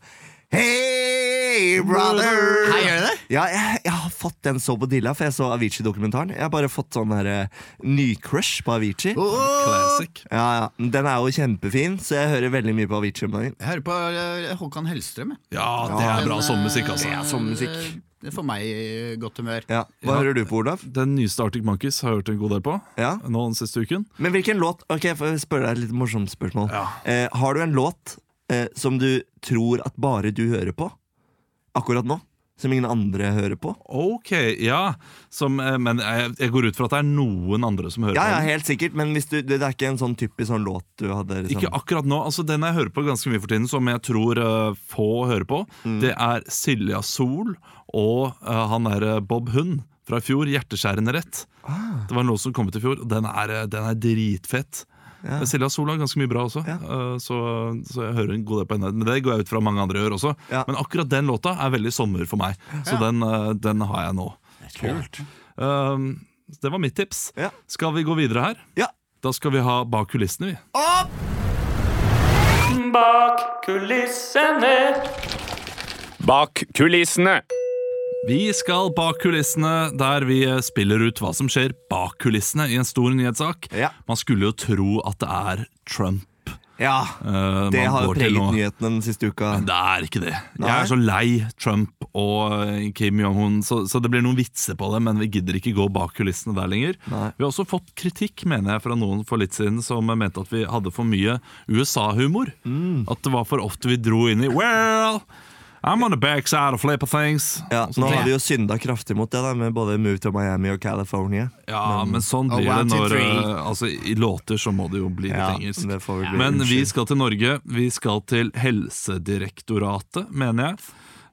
Hey, brother! Hei, gjør du det? Ja, jeg, jeg har fått den så på dilla, for jeg så Avicii-dokumentaren. Jeg har bare fått sånn her eh, ny-crush på Avicii. Classic. Ja, ja, Den er jo kjempefin, så jeg hører veldig mye på Avicii om dagen. Jeg hører på eh, Håkan Hellstrøm. jeg. Ja, det er bra sommermusikk, altså. Ja, sommermusikk. eh, Det får meg i godt humør. Ja. Hva Ja. hører du på, Olav? Den nyeste Arctic Monkeys har jeg hørt en god del på. Ja. Nå den siste uken. Men hvilken låt Ok, jeg får spørre deg et litt morsomt spørsmål. Ja. Eh, har du en låt eh, som du tror at bare du hører på akkurat nå? Som ingen andre hører på? Ok, ja. Som, eh, men jeg, jeg går ut fra at det er noen andre som hører Ja, på Ja, helt sikkert, men hvis du, det er ikke en sånn typisk sånn låt du hadde liksom. Ikke akkurat nå. altså Den jeg hører på ganske mye for tiden, som jeg tror uh, få hører på, Mm. det er Silja Sol og uh, han derre Bob Hund fra i fjor. 'Hjerteskjærende rett'. Ah. Det var en låt som kom ut i fjor. og Den er, den er dritfett. Ja. Silja Sol har ganske mye bra også, Ja. eh, så, så jeg hører en god del på henne. Men det går jeg ut fra mange andre gjør også. Ja. Men akkurat den låta er veldig sommer for meg, så den, eh, den har jeg nå. Kult. Um, det var mitt tips. Ja. Skal vi gå videre her? Ja. Da skal vi ha Bak kulissene, vi. Bak kulissene. Bak kulissene. Vi skal bak kulissene, der vi spiller ut hva som skjer bak kulissene i en stor nyhetssak. Ja. Man skulle jo tro at det er Trump. Ja, uh, Det har preget nyhetene den siste uka. Det er ikke det. Nei. Jeg er så lei Trump og eh, Kim Jong-un, så, så det blir noen vitser på det, men vi gidder ikke gå bak kulissene der lenger. Nei. Vi har også fått kritikk, mener jeg, fra noen for litt siden som mente at vi hadde for mye USA-humor. Mm. At det var for ofte vi dro inn i Well, I'm on the backside of flipper things. Ja, Nå har vi jo synda kraftig mot det, da med både Move to Miami og California. Ja, men sånn blir one, det når eh, Altså, I låter så må det jo bli litt engelsk. det får vi bli Men vi skal til Norge. Vi skal til Helsedirektoratet, mener jeg.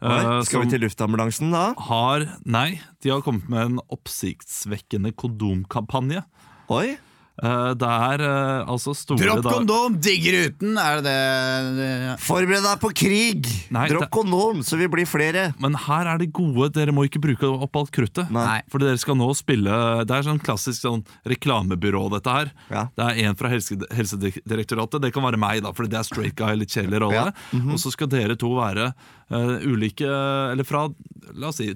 Oi, eh, skal vi til luftambulansen da? har Nei, de har kommet med en oppsiktsvekkende kondomkampanje. Oi, Eh, det er uh, altså store Dropp da- kondom, digger uten! Er det det, forbered deg på krig! Nei, Dropp det- kondom, så vi blir flere. Men her er det gode. Dere må ikke bruke opp alt kruttet. Nei. For dere skal nå spille Det er sånn klassisk sånn reklamebyrå, dette her. Ja. Det er en fra helse, Helsedirektoratet. Det kan være meg, da, fordi det er straight guy, litt kjedelig rolle. Ja. Mhm. Og så skal dere to være uh, ulike Eller fra, la oss si,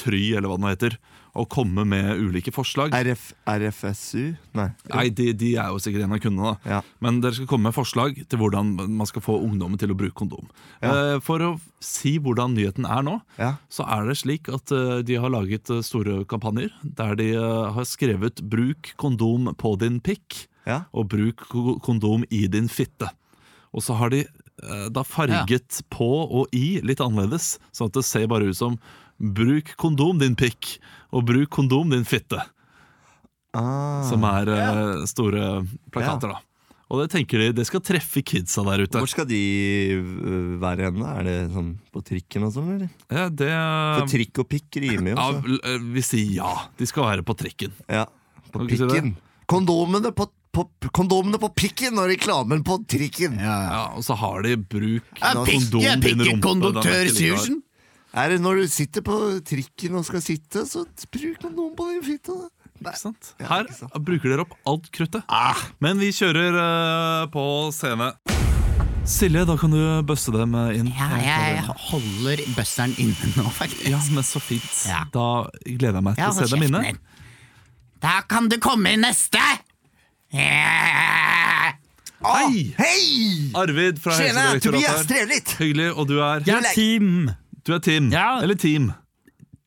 Try, eller hva det nå heter. Og komme med ulike forslag. RF, RFSU? Nei. Nei, de, de er jo sikkert en av kundene, da. Ja. Men dere skal komme med forslag til hvordan man skal få ungdommen til å bruke kondom. Eh, for å si hvordan nyheten er nå, Ja. så er det slik at eh, de har laget eh, store kampanjer der de har skrevet 'bruk kondom på din pikk' Ja. og 'bruk kondom i din fitte'. Og så har de da farget på og i litt annerledes, sånn at det ser bare ut som 'bruk kondom, din pikk', og 'bruk kondom, din fitte' Ah. som er eh, store plakater. da Og det tenker de, det skal treffe kidsa der ute. Hvor skal de øh, være hen? Er det sånn på trikken og sånn, eller? Ja, det For trikk og pikk rimer jo. ja, så. eh, Vi sier ja. De skal være på trikken. Ja. På Kan ikke si pikken. Kondomene på, på, kondomene på pikken og reklamen på trikken. ja, ja. Ja, Og så har de bruk av kondom pikke, til rumpe. konduktør er. Syversen? Er det når du sitter på trikken og skal sitte, så bruk noen på den sant? Her bruker dere opp alt kruttet. Men vi kjører eh, på scene. Silje, da kan du bøsse dem inn. Ja, jeg holder bøsseren inne nå, faktisk. Ja, men så fint. Ja. Da gleder jeg meg til Ja, å se dem inne. Da kan du komme inn neste! Hei! Hei! Arvid fra Tjena, Tobias! Helsedirektoratet. Hyggelig. Og du er Jeg er Team. Du er Tim. Ja. Eller Team.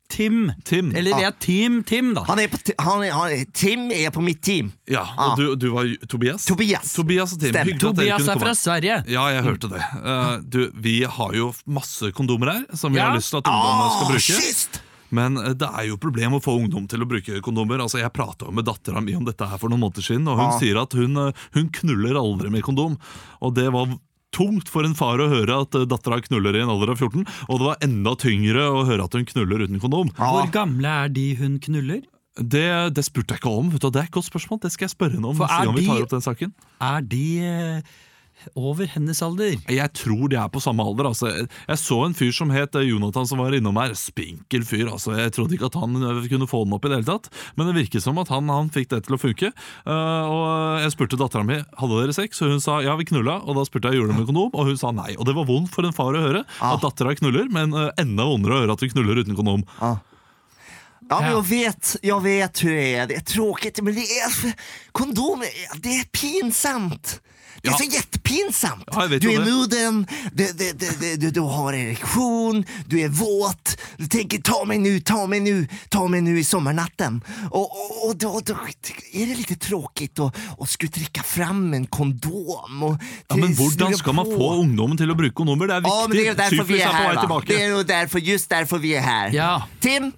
Tim. Tim. Eller vi er Team Tim, da. Han er på, ti- han er, han er, Tim er på mitt team. Ja, Ah. Og du, du var Tobias? Tobias. Tobias og Tim. Stemmer. Hyggelig at dere Tobias kunne er komme. fra Sverige. Ja, jeg hørte det. Eh, du, vi har jo masse kondomer her som vi Ja. har lyst til at ungdommene skal Ah, bruke. kyst! Men eh, det er jo problem å få ungdom til å bruke kondomer. Altså, Jeg prata med dattera mi om dette her for noen måneder siden, og hun Ah. sier at hun, eh, hun knuller aldri med kondom. Og det var tungt for en far å høre at eh, dattera knuller i en alder av 14, og det var enda tyngre å høre at hun knuller uten kondom. Hvor gamle er de hun knuller? Det, det spurte jeg ikke om. Vet du, det er et godt spørsmål. Det skal jeg spørre henne om For er vi de- tar opp den saken. Er de eh, over hennes alder? Jeg tror de er på samme alder. Altså. Jeg- så en fyr som het eh, Jonathan som var innom her. Spinkel fyr. Altså. Jeg trodde ikke at han eh, kunne få den opp i det hele tatt. Men det virket som at han, han fikk det til å funke. Uh, og jeg spurte dattera mi hadde dere sex, og hun sa ja, vi knulla. Og da spurte jeg gjorde det med kondom, og hun sa nei. Og det var vondt for en far å høre at dattera knuller, men uh, enda vondere å høre at hun knuller uten kondom. Ja, men jeg vet, jeg vet hur det er. Det er tråkigt, men det er Kondom, det er pinsamt. Det är så jättepinsamt. Ja, du är moden, du, du, du, du, du, du har erektion, du är våt. Du tänker ta mig nu, ta mig nu, ta mig nu i sommarnatten. Och, och, och då, då är det lite tråkigt att, att skulle trycka fram en kondom. Och Ja, men hur skal man få ungdommen til å bruke kondomer? Det er Ja, men det är därför vi är här. Det är därför, just därför vi är här. Ja. Tim,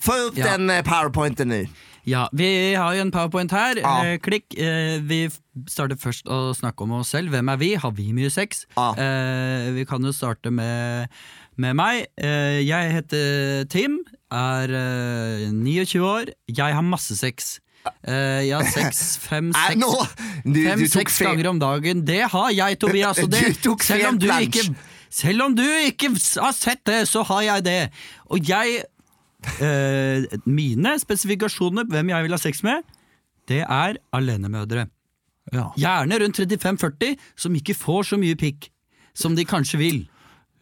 få upp Ja. den eh, powerpointen nu. Ja, vi har jo en powerpoint her. Ja. Eh, klikk. Eh, vi starter først å snakke om oss selv. Hvem er vi? Har vi mye sex? Ja. Eh, vi kan jo starte med, med meg. Eh, jeg heter Tim, er eh, 29 år. Jeg har masse sex. Uh, jeg har sex fem, seks du, Fem, du seks ganger om dagen. Det har jeg, Tobias. Det, selv, om du ikke, selv om du ikke har sett det, så har jeg det. Og jeg eh, Mine spesifikasjoner, hvem jeg vil ha sex med, det er alenemødre. Ja. Gjerne rundt 35-40, som ikke får så mye pikk som de kanskje vil.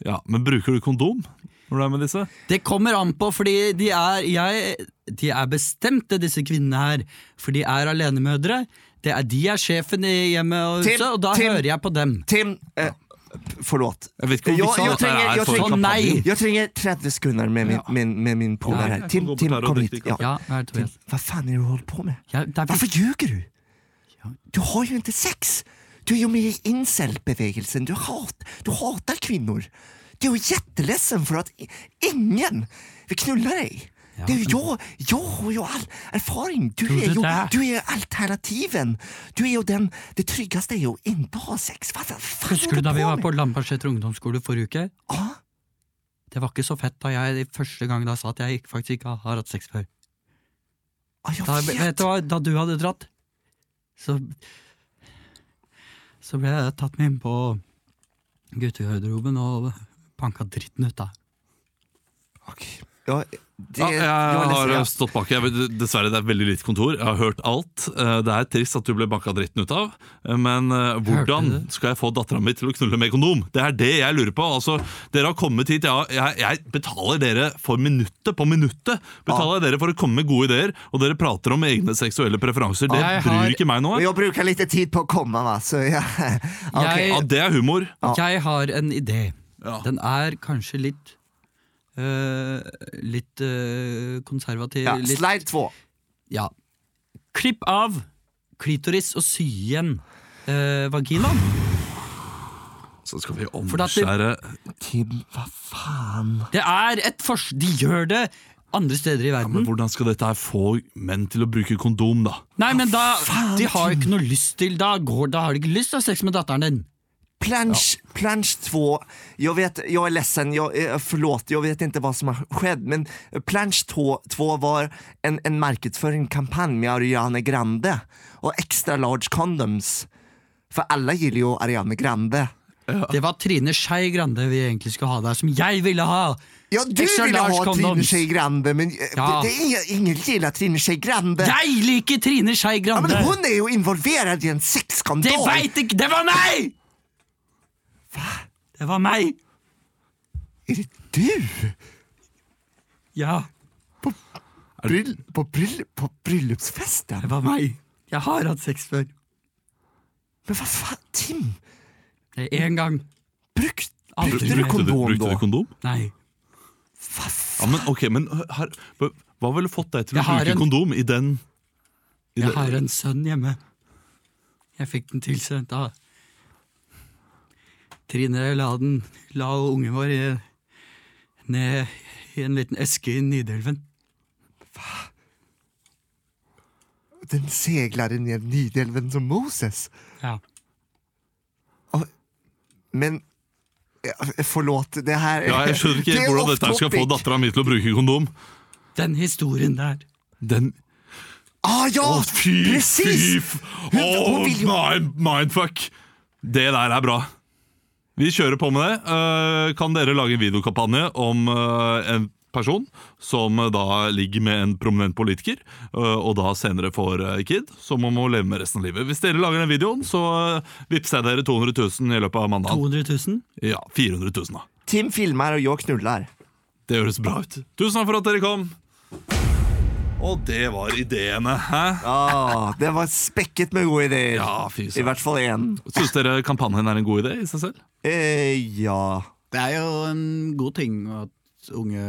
Ja, Men bruker du kondom når du er med disse? Det kommer an på, fordi de er, jeg, de er bestemte, disse kvinnene her. For de er alenemødre. Det er, de er sjefen i hjemmet og Tim, huset, og da Tim. hører jeg på dem. Tim, eh, förlåt. Jeg vet ikke om vi sa at det er for Sånn, nei. Jeg trenger 30 sekunder med min, min, med min polar her. Tim, Tim kom hit. Ja. Ja, hva er det, Tobias? Vad fan är det du holder på med? Varför ljuger du? Du har jo ikke sex. Du er jo med i incel-bevegelsen. Du, hat, du hatar kvinner. Du er jo för for at ingen vil knulle dig. Det er jo jeg! jag har jo all erfaring. Du er jo, du er alternativen. Du er jo den, det tryggeste er jo å ikke ha sex. Hva vad fan Husker du da vi var på Lambertseter ungdomsskole forrige uke? Ah? Det var ikke så fett da jeg første gang da sa at jeg faktisk ikke har hatt sex før. Ah, Da, vet. du hva, da du hadde dratt, så Så ble jeg tatt med inn på guttegarderoben og banka dritten ut av. Ok. Ja, det, Ja, jeg har ja. stått bak. Jeg, dessverre, det er veldig lite kontor. Jeg har hørt alt. Eh, Det er trist at du ble banka dritten ut av, eh, men eh, hvordan skal jeg få dattera mi til å knulle med kondom? Det er det jeg lurer på. Altså, dere har kommet hit, ja, jeg, jeg betaler dere for minuttet på minuttet. Betaler ja. dere for å komme med gode ideer, og dere prater om egne seksuelle preferanser. Det har, bryr ikke meg noe. Jeg bruker litt tid på å komme, da. så ja. Okay. Jeg- Ja, det er humor. Jeg har en idé. Ja. Den er kanskje litt øh, Litt uh, konservativ. Ja, litt, slide två. ja. Klipp av klitoris og sy igjen uh, vaginaen. Så skal vi det- omskjære Tim, hva faen? Det er et fors... De gjør det andre steder i Men verden. hvordan skal dette her få menn til å bruke kondom, da? Nei, men da De har ikke noe lyst til Da, går, da har de ikke lyst til å ha sex med datteren din. Plansch, plansch 2, jag, vet, jag är ledsen, jag, eh, förlåt, jag vet inte vad som har skett, men Plansch 2, 2 var en, en marknadsföringskampanj med Ariana Grande och extra large condoms. För alla gillar ju Ariana Grande. Det var Trine Skei Grande vi egentlig skulle ha der, som jeg ville ha! Ja, du Extra ville large ha Trine Schei Skei Grande, men eh, Ja. det, det är ingen, gillar Trine Skei Grande. Jeg liker Trine Skei Ja, Grande! men hon är ju involverad i en Det sexskandal. veit ikke Det var meg! Det var meg! Er det du? Ja, Bryll, på, bryll, på bryllupsfesten? det var meg. Jeg har hatt sex før. Men hva faen, Tim? Det er én gang. Brukt, brukte du kondom, da? Brukte du kondom? Nei. Vad Ja, men ok, men her, hva hva ville fått deg til å bruke en- kondom i den i Jeg det? har en sønn hjemme. Jeg fikk den tilsendt av Trine la den La ungen vår i, ned i en liten eske i Nidelven. Den seiler ned Nidelven som Moses. Ja. Men Forlåt, det her Ja, Jeg skjønner ikke det hvordan dette skal få dattera mi til å bruke kondom. Den historien der. Den Ah, ja, Å, fy, fy precis! Hun- hun vil jo- mind, mindfuck! Det der er bra. Vi kjører på med det. Eh, kan dere lage en videokampanje om eh, en person som eh, da ligger med en prominent politiker, og da senere får kid, som man må leve med resten av livet? Hvis dere lager den videoen, så vippser jeg dere 200 000 i løpet av mandagen. 200 000? Ja, 400 000 da. Tim filmer, og jag knuller. Det høres bra ut. Tusen takk for at dere kom. Og det var ideene, hæ? Ah, det var spekket med gode ideer. Ja, fy I hvert fall en. Syns dere kampanjen er en god idé i seg selv? Eh, ja. Det er jo en god ting at unge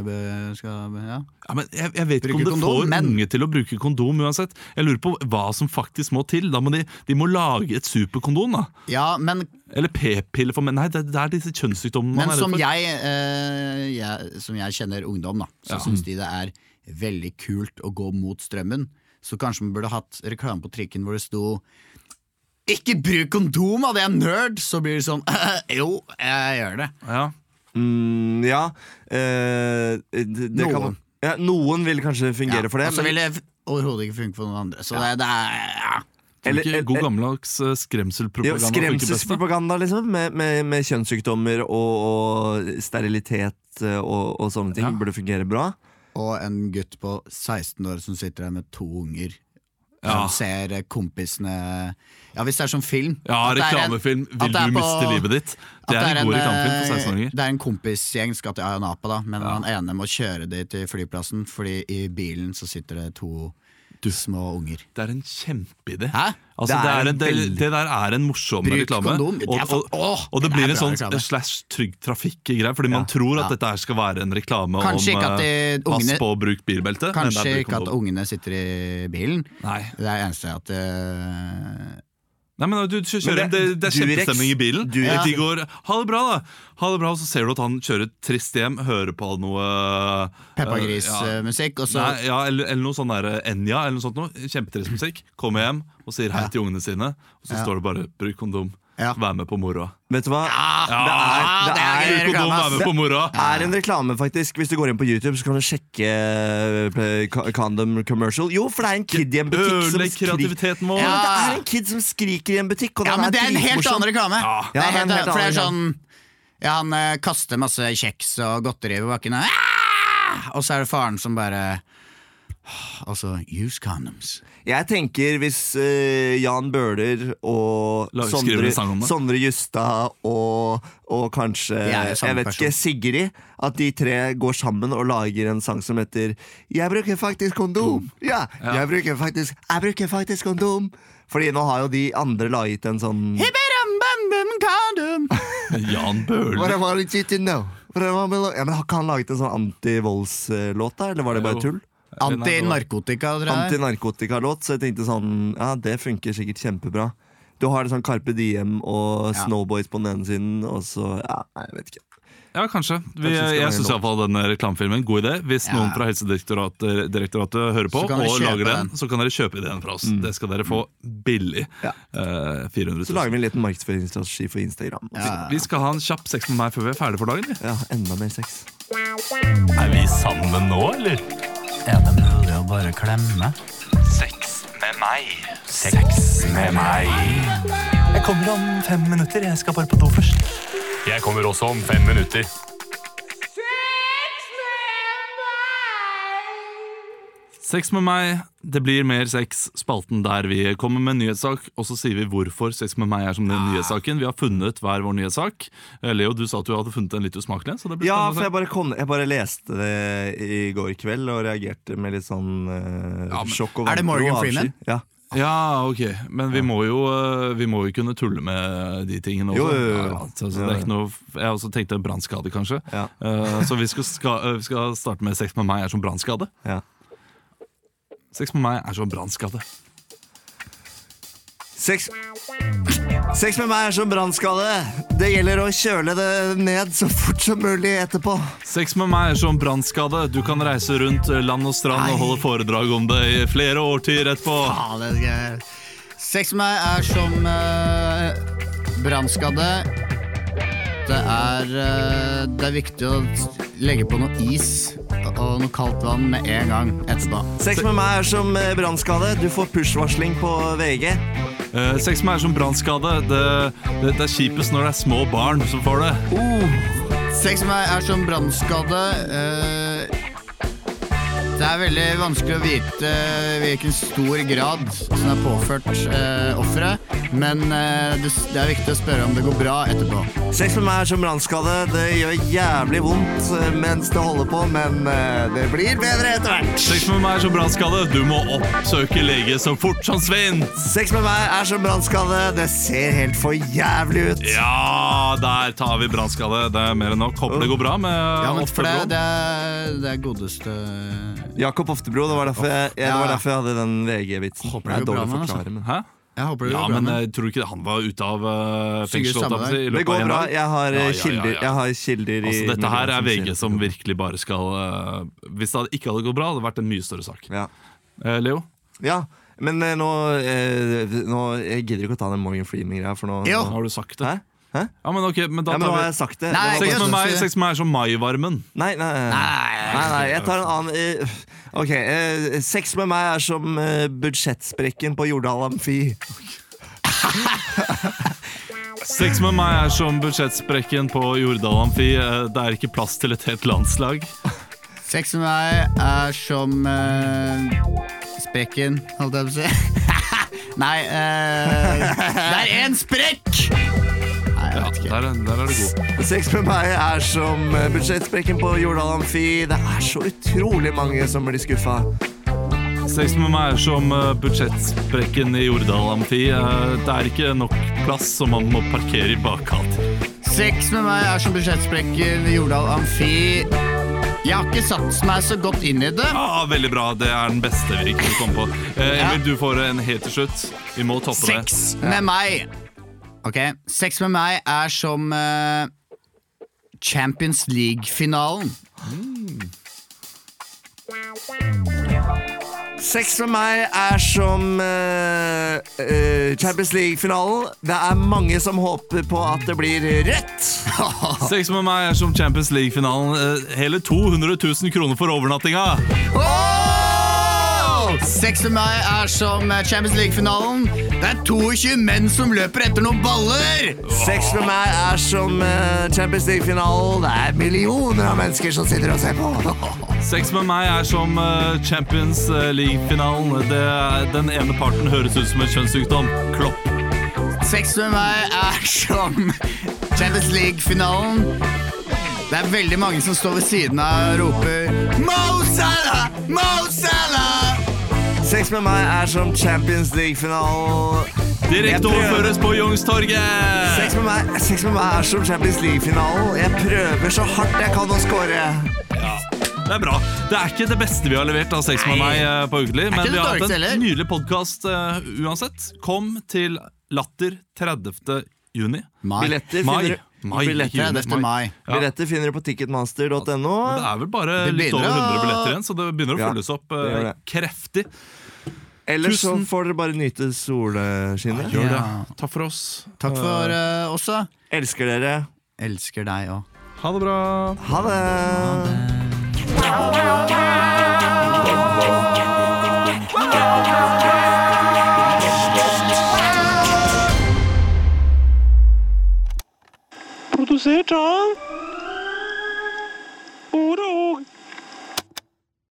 skal ja. Ja, men jeg, jeg vet ikke om det kondom, får men- unge til å bruke kondom uansett. Jeg lurer på hva som faktisk må til. Da må de, de må lage et superkondom. da ja, men, Eller p-piller for menn. Nei, det, det er disse kjønnssykdommene men man er som redd for. jeg, eh, jeg Som jeg kjenner ungdom, da så Ja. syns de det er veldig kult å gå mot strømmen. Så kanskje man burde hatt reklame på trikken hvor det sto Ikke bruk kondom, hadde Det er nerd! Så blir det sånn Jo, jeg gjør det. Ja. Mm, ja. Eh, det, det kan, Noen. ja, noen vil kanskje fungere Ja, for det. Og så vil det overhodet ikke funke for noen andre. Så det, det er ja. Eller, Eller- god eller- gammeldags eh, Ja, skremselpropaganda funker skremselspropaganda, liksom, med, med, med kjønnssykdommer og, og sterilitet eh, og, og sånne ting, Ja. burde fungere bra. Og en gutt på 16 år som sitter der med to unger. Ja. Som ser eh, kompisene Ja, hvis det er sånn film. Ja, Reklamefilm. en-. Vil du på- miste livet ditt? Det er en god reklamefilm for eh, 16-åringer. Det er en kompisgjeng skal til Ayanapa, da men han ene må kjøre de til flyplassen, fordi i bilen så sitter det to små unger. Det er en kjempeidé. Altså, Det det, det, det der er en morsom Bruk reklame. kondom. Og, og, Åh, og det blir en sånn reklame. slash trygg trafikk-greie, fordi man tror at Ja. dette skal være en reklame Kanskje om at eh, de pass på å bruke bilbelte. Kanskje ikke at ungene sitter i bilen. Nei. Det er eneste at eh, Nei, men du, du kjører, Men det, det- det, er kjempestemning i bilen. Durex- De går 'ha det bra', da. Ha det bra, Og så ser du at han kjører trist hjem, hører på noe eh, ja. Peppa-gris-musikk, og så Nei, ja, eller, eller noe sånn der Enja eller noe sånt noe. Kjempetrist musikk. Kommer hjem og sier hei til ungene sine, og så Ja. står det bare 'bruk kondom'. Ja. Vær med på moroa. Vet du hva? Ja, det er, det det er er, gøy. Kondom, med på moroa. det er en reklame, faktisk. Hvis du går inn på YouTube, så kan du sjekke eh, condom commercial. Jo, for det er en kid i en butikk som skriker ja, Det er en kid som skriker i en butikk, og Ja, men det er en helt annen reklame. Ja. Er det er helt, for det er sånn ja, Han eh, kaster masse kjeks og godteri i bakken, «Ah!» og så er det faren som bare Altså, use condoms. Jeg tenker hvis uh, Jan Bøhler og Sondre. Sondre Justad og, og kanskje jeg vet person. ikke, Sigrid At de tre går sammen og lager en sang som heter 'Jeg bruker faktisk kondom'. Ja, jeg bruker faktisk Jeg bruker faktisk kondom. Fordi nå har jo de andre laget en sånn. Jan What I Bøhler. wanted you to know. Ja, men Har ikke han laget en sånn antivoldslåt, da? Eller var det bare tull? Antinarkotika, tror jeg. Antinarkotikalåt, så jeg tenkte sånn Ja, det funker sikkert kjempebra. Du har det sånn Carpe Diem og Ja. Snowboys på den ene siden, og så Ja, jeg vet ikke. Ja, kanskje. Vi, jeg syns iallfall denne reklamefilmen god idé. Hvis Ja. noen fra Helsedirektoratet hører på og lager den, så kan dere kjøpe ideen fra oss. Det skal dere få billig. Ja. Eh, 400 Så lager vi en liten markedsføringsstrategi for Instagram. Ja. Vi skal ha en kjapp sex med meg før vi er ferdige for dagen. Ja, enda mer sex. Er vi sammen nå, eller? Er det mulig å bare klemme? Sex med meg. Sex med meg. Jeg kommer om fem minutter. Jeg skal bare på do først. Jeg kommer også om fem minutter. Sex med meg, det blir mer sex. Spalten der vi kommer med en nyhetssak, og så sier vi hvorfor sex med meg er som den nyhetssaken. Vi har funnet hver vår nyhetssak. Eh, Leo, du sa at du hadde funnet en litt usmakelig. Så det Ja, for jeg bare, kom, jeg bare leste det i går kveld og reagerte med litt sånn uh, Ja, men- sjokk og Er det Morgan. Freeman? Ja. Ja, ok. Men vi må, jo, eh, vi må jo kunne tulle med de tingene også. Jo, jo, jo. Ja, altså, Så, så det er ikke noe, jeg også tenkte brannskade, kanskje. Ja. Uh, så vi skal, skal, vi skal starte med sex med meg er som brannskade. Ja. Sex med meg er som brannskade. Sex Sex med meg er som brannskade. Det gjelder å kjøle det ned så fort som mulig etterpå. Sex med meg er som brannskade. Du kan reise rundt land og strand og holde foredrag om det i flere årtier etterpå. Faen. Sex med meg er som uh, brannskadde. Det er, eh, det er viktig å legge på noe is og noe kaldt vann med en gang etterpå. Sex med meg er som eh, brannskade. Du får push-varsling på VG. Uh, sex med meg er som brannskade. Det, det, det er kjipest når det er små barn som får det. Sex med meg er som brannskade. eh, det er veldig vanskelig å vite hvilken stor grad som er påført eh, offeret, men eh, det, det er viktig å spørre om det går bra etterpå. Sex med meg er som brannskade. Det gjør jævlig vondt eh, mens det holder på, men eh, det blir bedre etter hvert. Sex med meg er som brannskade. Du må oppsøke lege så fort som svint. Sex med meg er som brannskade. Det ser helt for jævlig ut. Ja, der tar vi brannskade. Det er mer enn nok. Håper det går bra med Ja, men for det, det, er, det er godeste Jakob Oftebro. Det var derfor jeg, ja, det var derfor jeg hadde den VG-vitsen. Håper Det går bra med forklare, men Hæ? Jeg håper det Ja, går bra men med jeg tror ikke han var ute av uh, Sykehuset fengsel. i Det går bra. Jeg har, eh, Ja, ja, ja, kilder, ja. Jeg har kilder i Altså, dette her er VG som virkelig bare skal uh, Hvis det ikke hadde gått bra, hadde det vært en mye større sak. ja. Uh, Leo? ja, men eh, nå, eh, nå Jeg gidder ikke å ta den Morgan Freeman-greia, for nå, nå Har du sagt det? Hæ? Hæ? Ja, men ok, men da Ja, men nå har jeg sagt det. Nei, Sex med meg, sex med meg er som maivarmen. Nei, nei, nei. nei, nei jeg tar en annen eh, Ok, eh, sex med meg er som eh, budsjettsprekken på Jordal Amfi. Sex med meg er som budsjettsprekken på Jordal Amfi. Eh, Det er ikke plass til et helt landslag. Sex med meg er som eh, sprekken, holdt jeg på å si. Nei, eh, det er én sprekk! Jeg Ja, vet ikke. der, er- der er du god. Sex med meg er som eh, budsjettsprekken på Jordal Amfi. Det er så utrolig mange som blir skuffa. Sex med meg er som eh, budsjettsprekken i Jordal Amfi. Eh, Det er ikke nok plass, så man må parkere i bakgata. Sex med meg er som budsjettsprekken i Jordal Amfi. Jeg har ikke satt meg så godt inn i det. Ja, veldig bra. Det er den beste vi kunne komme på. Eh, Ja. Emil, du får en helt til slutt. Vi må toppe det. Sex med meg Ok, Sex med meg er som eh, Champions League-finalen. Sex med meg er som eh, eh, Champions League-finalen. Det er mange som håper på at det blir rødt. Sex med meg er som Champions League-finalen. Eh, Hele 200 000 kroner for overnattinga! Åh! 6. mai er som Champions League-finalen. Det er 22 menn som løper etter noen baller. 6. mai er som eh, Champions League-finalen. Det er millioner av mennesker som sitter og ser på. 6. mai er som eh, Champions eh, League-finalen. Den ene parten høres ut som en kjønnssykdom. Klopp. 6. mai er som Champions League-finalen. Det er veldig mange som står ved siden av og roper Mo Salah! Mo Salah! Sex med meg er som Champions League-finalen. Direkte overføres på Youngstorget. Sex med, meg, sex med meg er som Champions League-finalen. Jeg prøver så hardt jeg kan å score. Ja, Det er bra. Det er ikke det beste vi har levert av Sex med Nei. meg eh, på ukelig, men ikke vi har hatt dårligste en heller. nydelig podkast uansett. Kom til Latter 30. juni. Mai. Billetter Mai. finner, du- Mai, billetter, ikke juni. 30. mai. Ja. billetter finner du på ticketmaster.no. Det er vel bare Det litt begynner over å- 100 billetter igjen, så det begynner å Ja, fylles opp det gjør eh, det. kreftig. Ellers så Tusen- får dere bare nyte solskinnet. Gjør det. Ja. Takk for oss. Takk for eh, også. Elsker dere. Elsker deg òg. Ha det bra. Ha det. Produsert av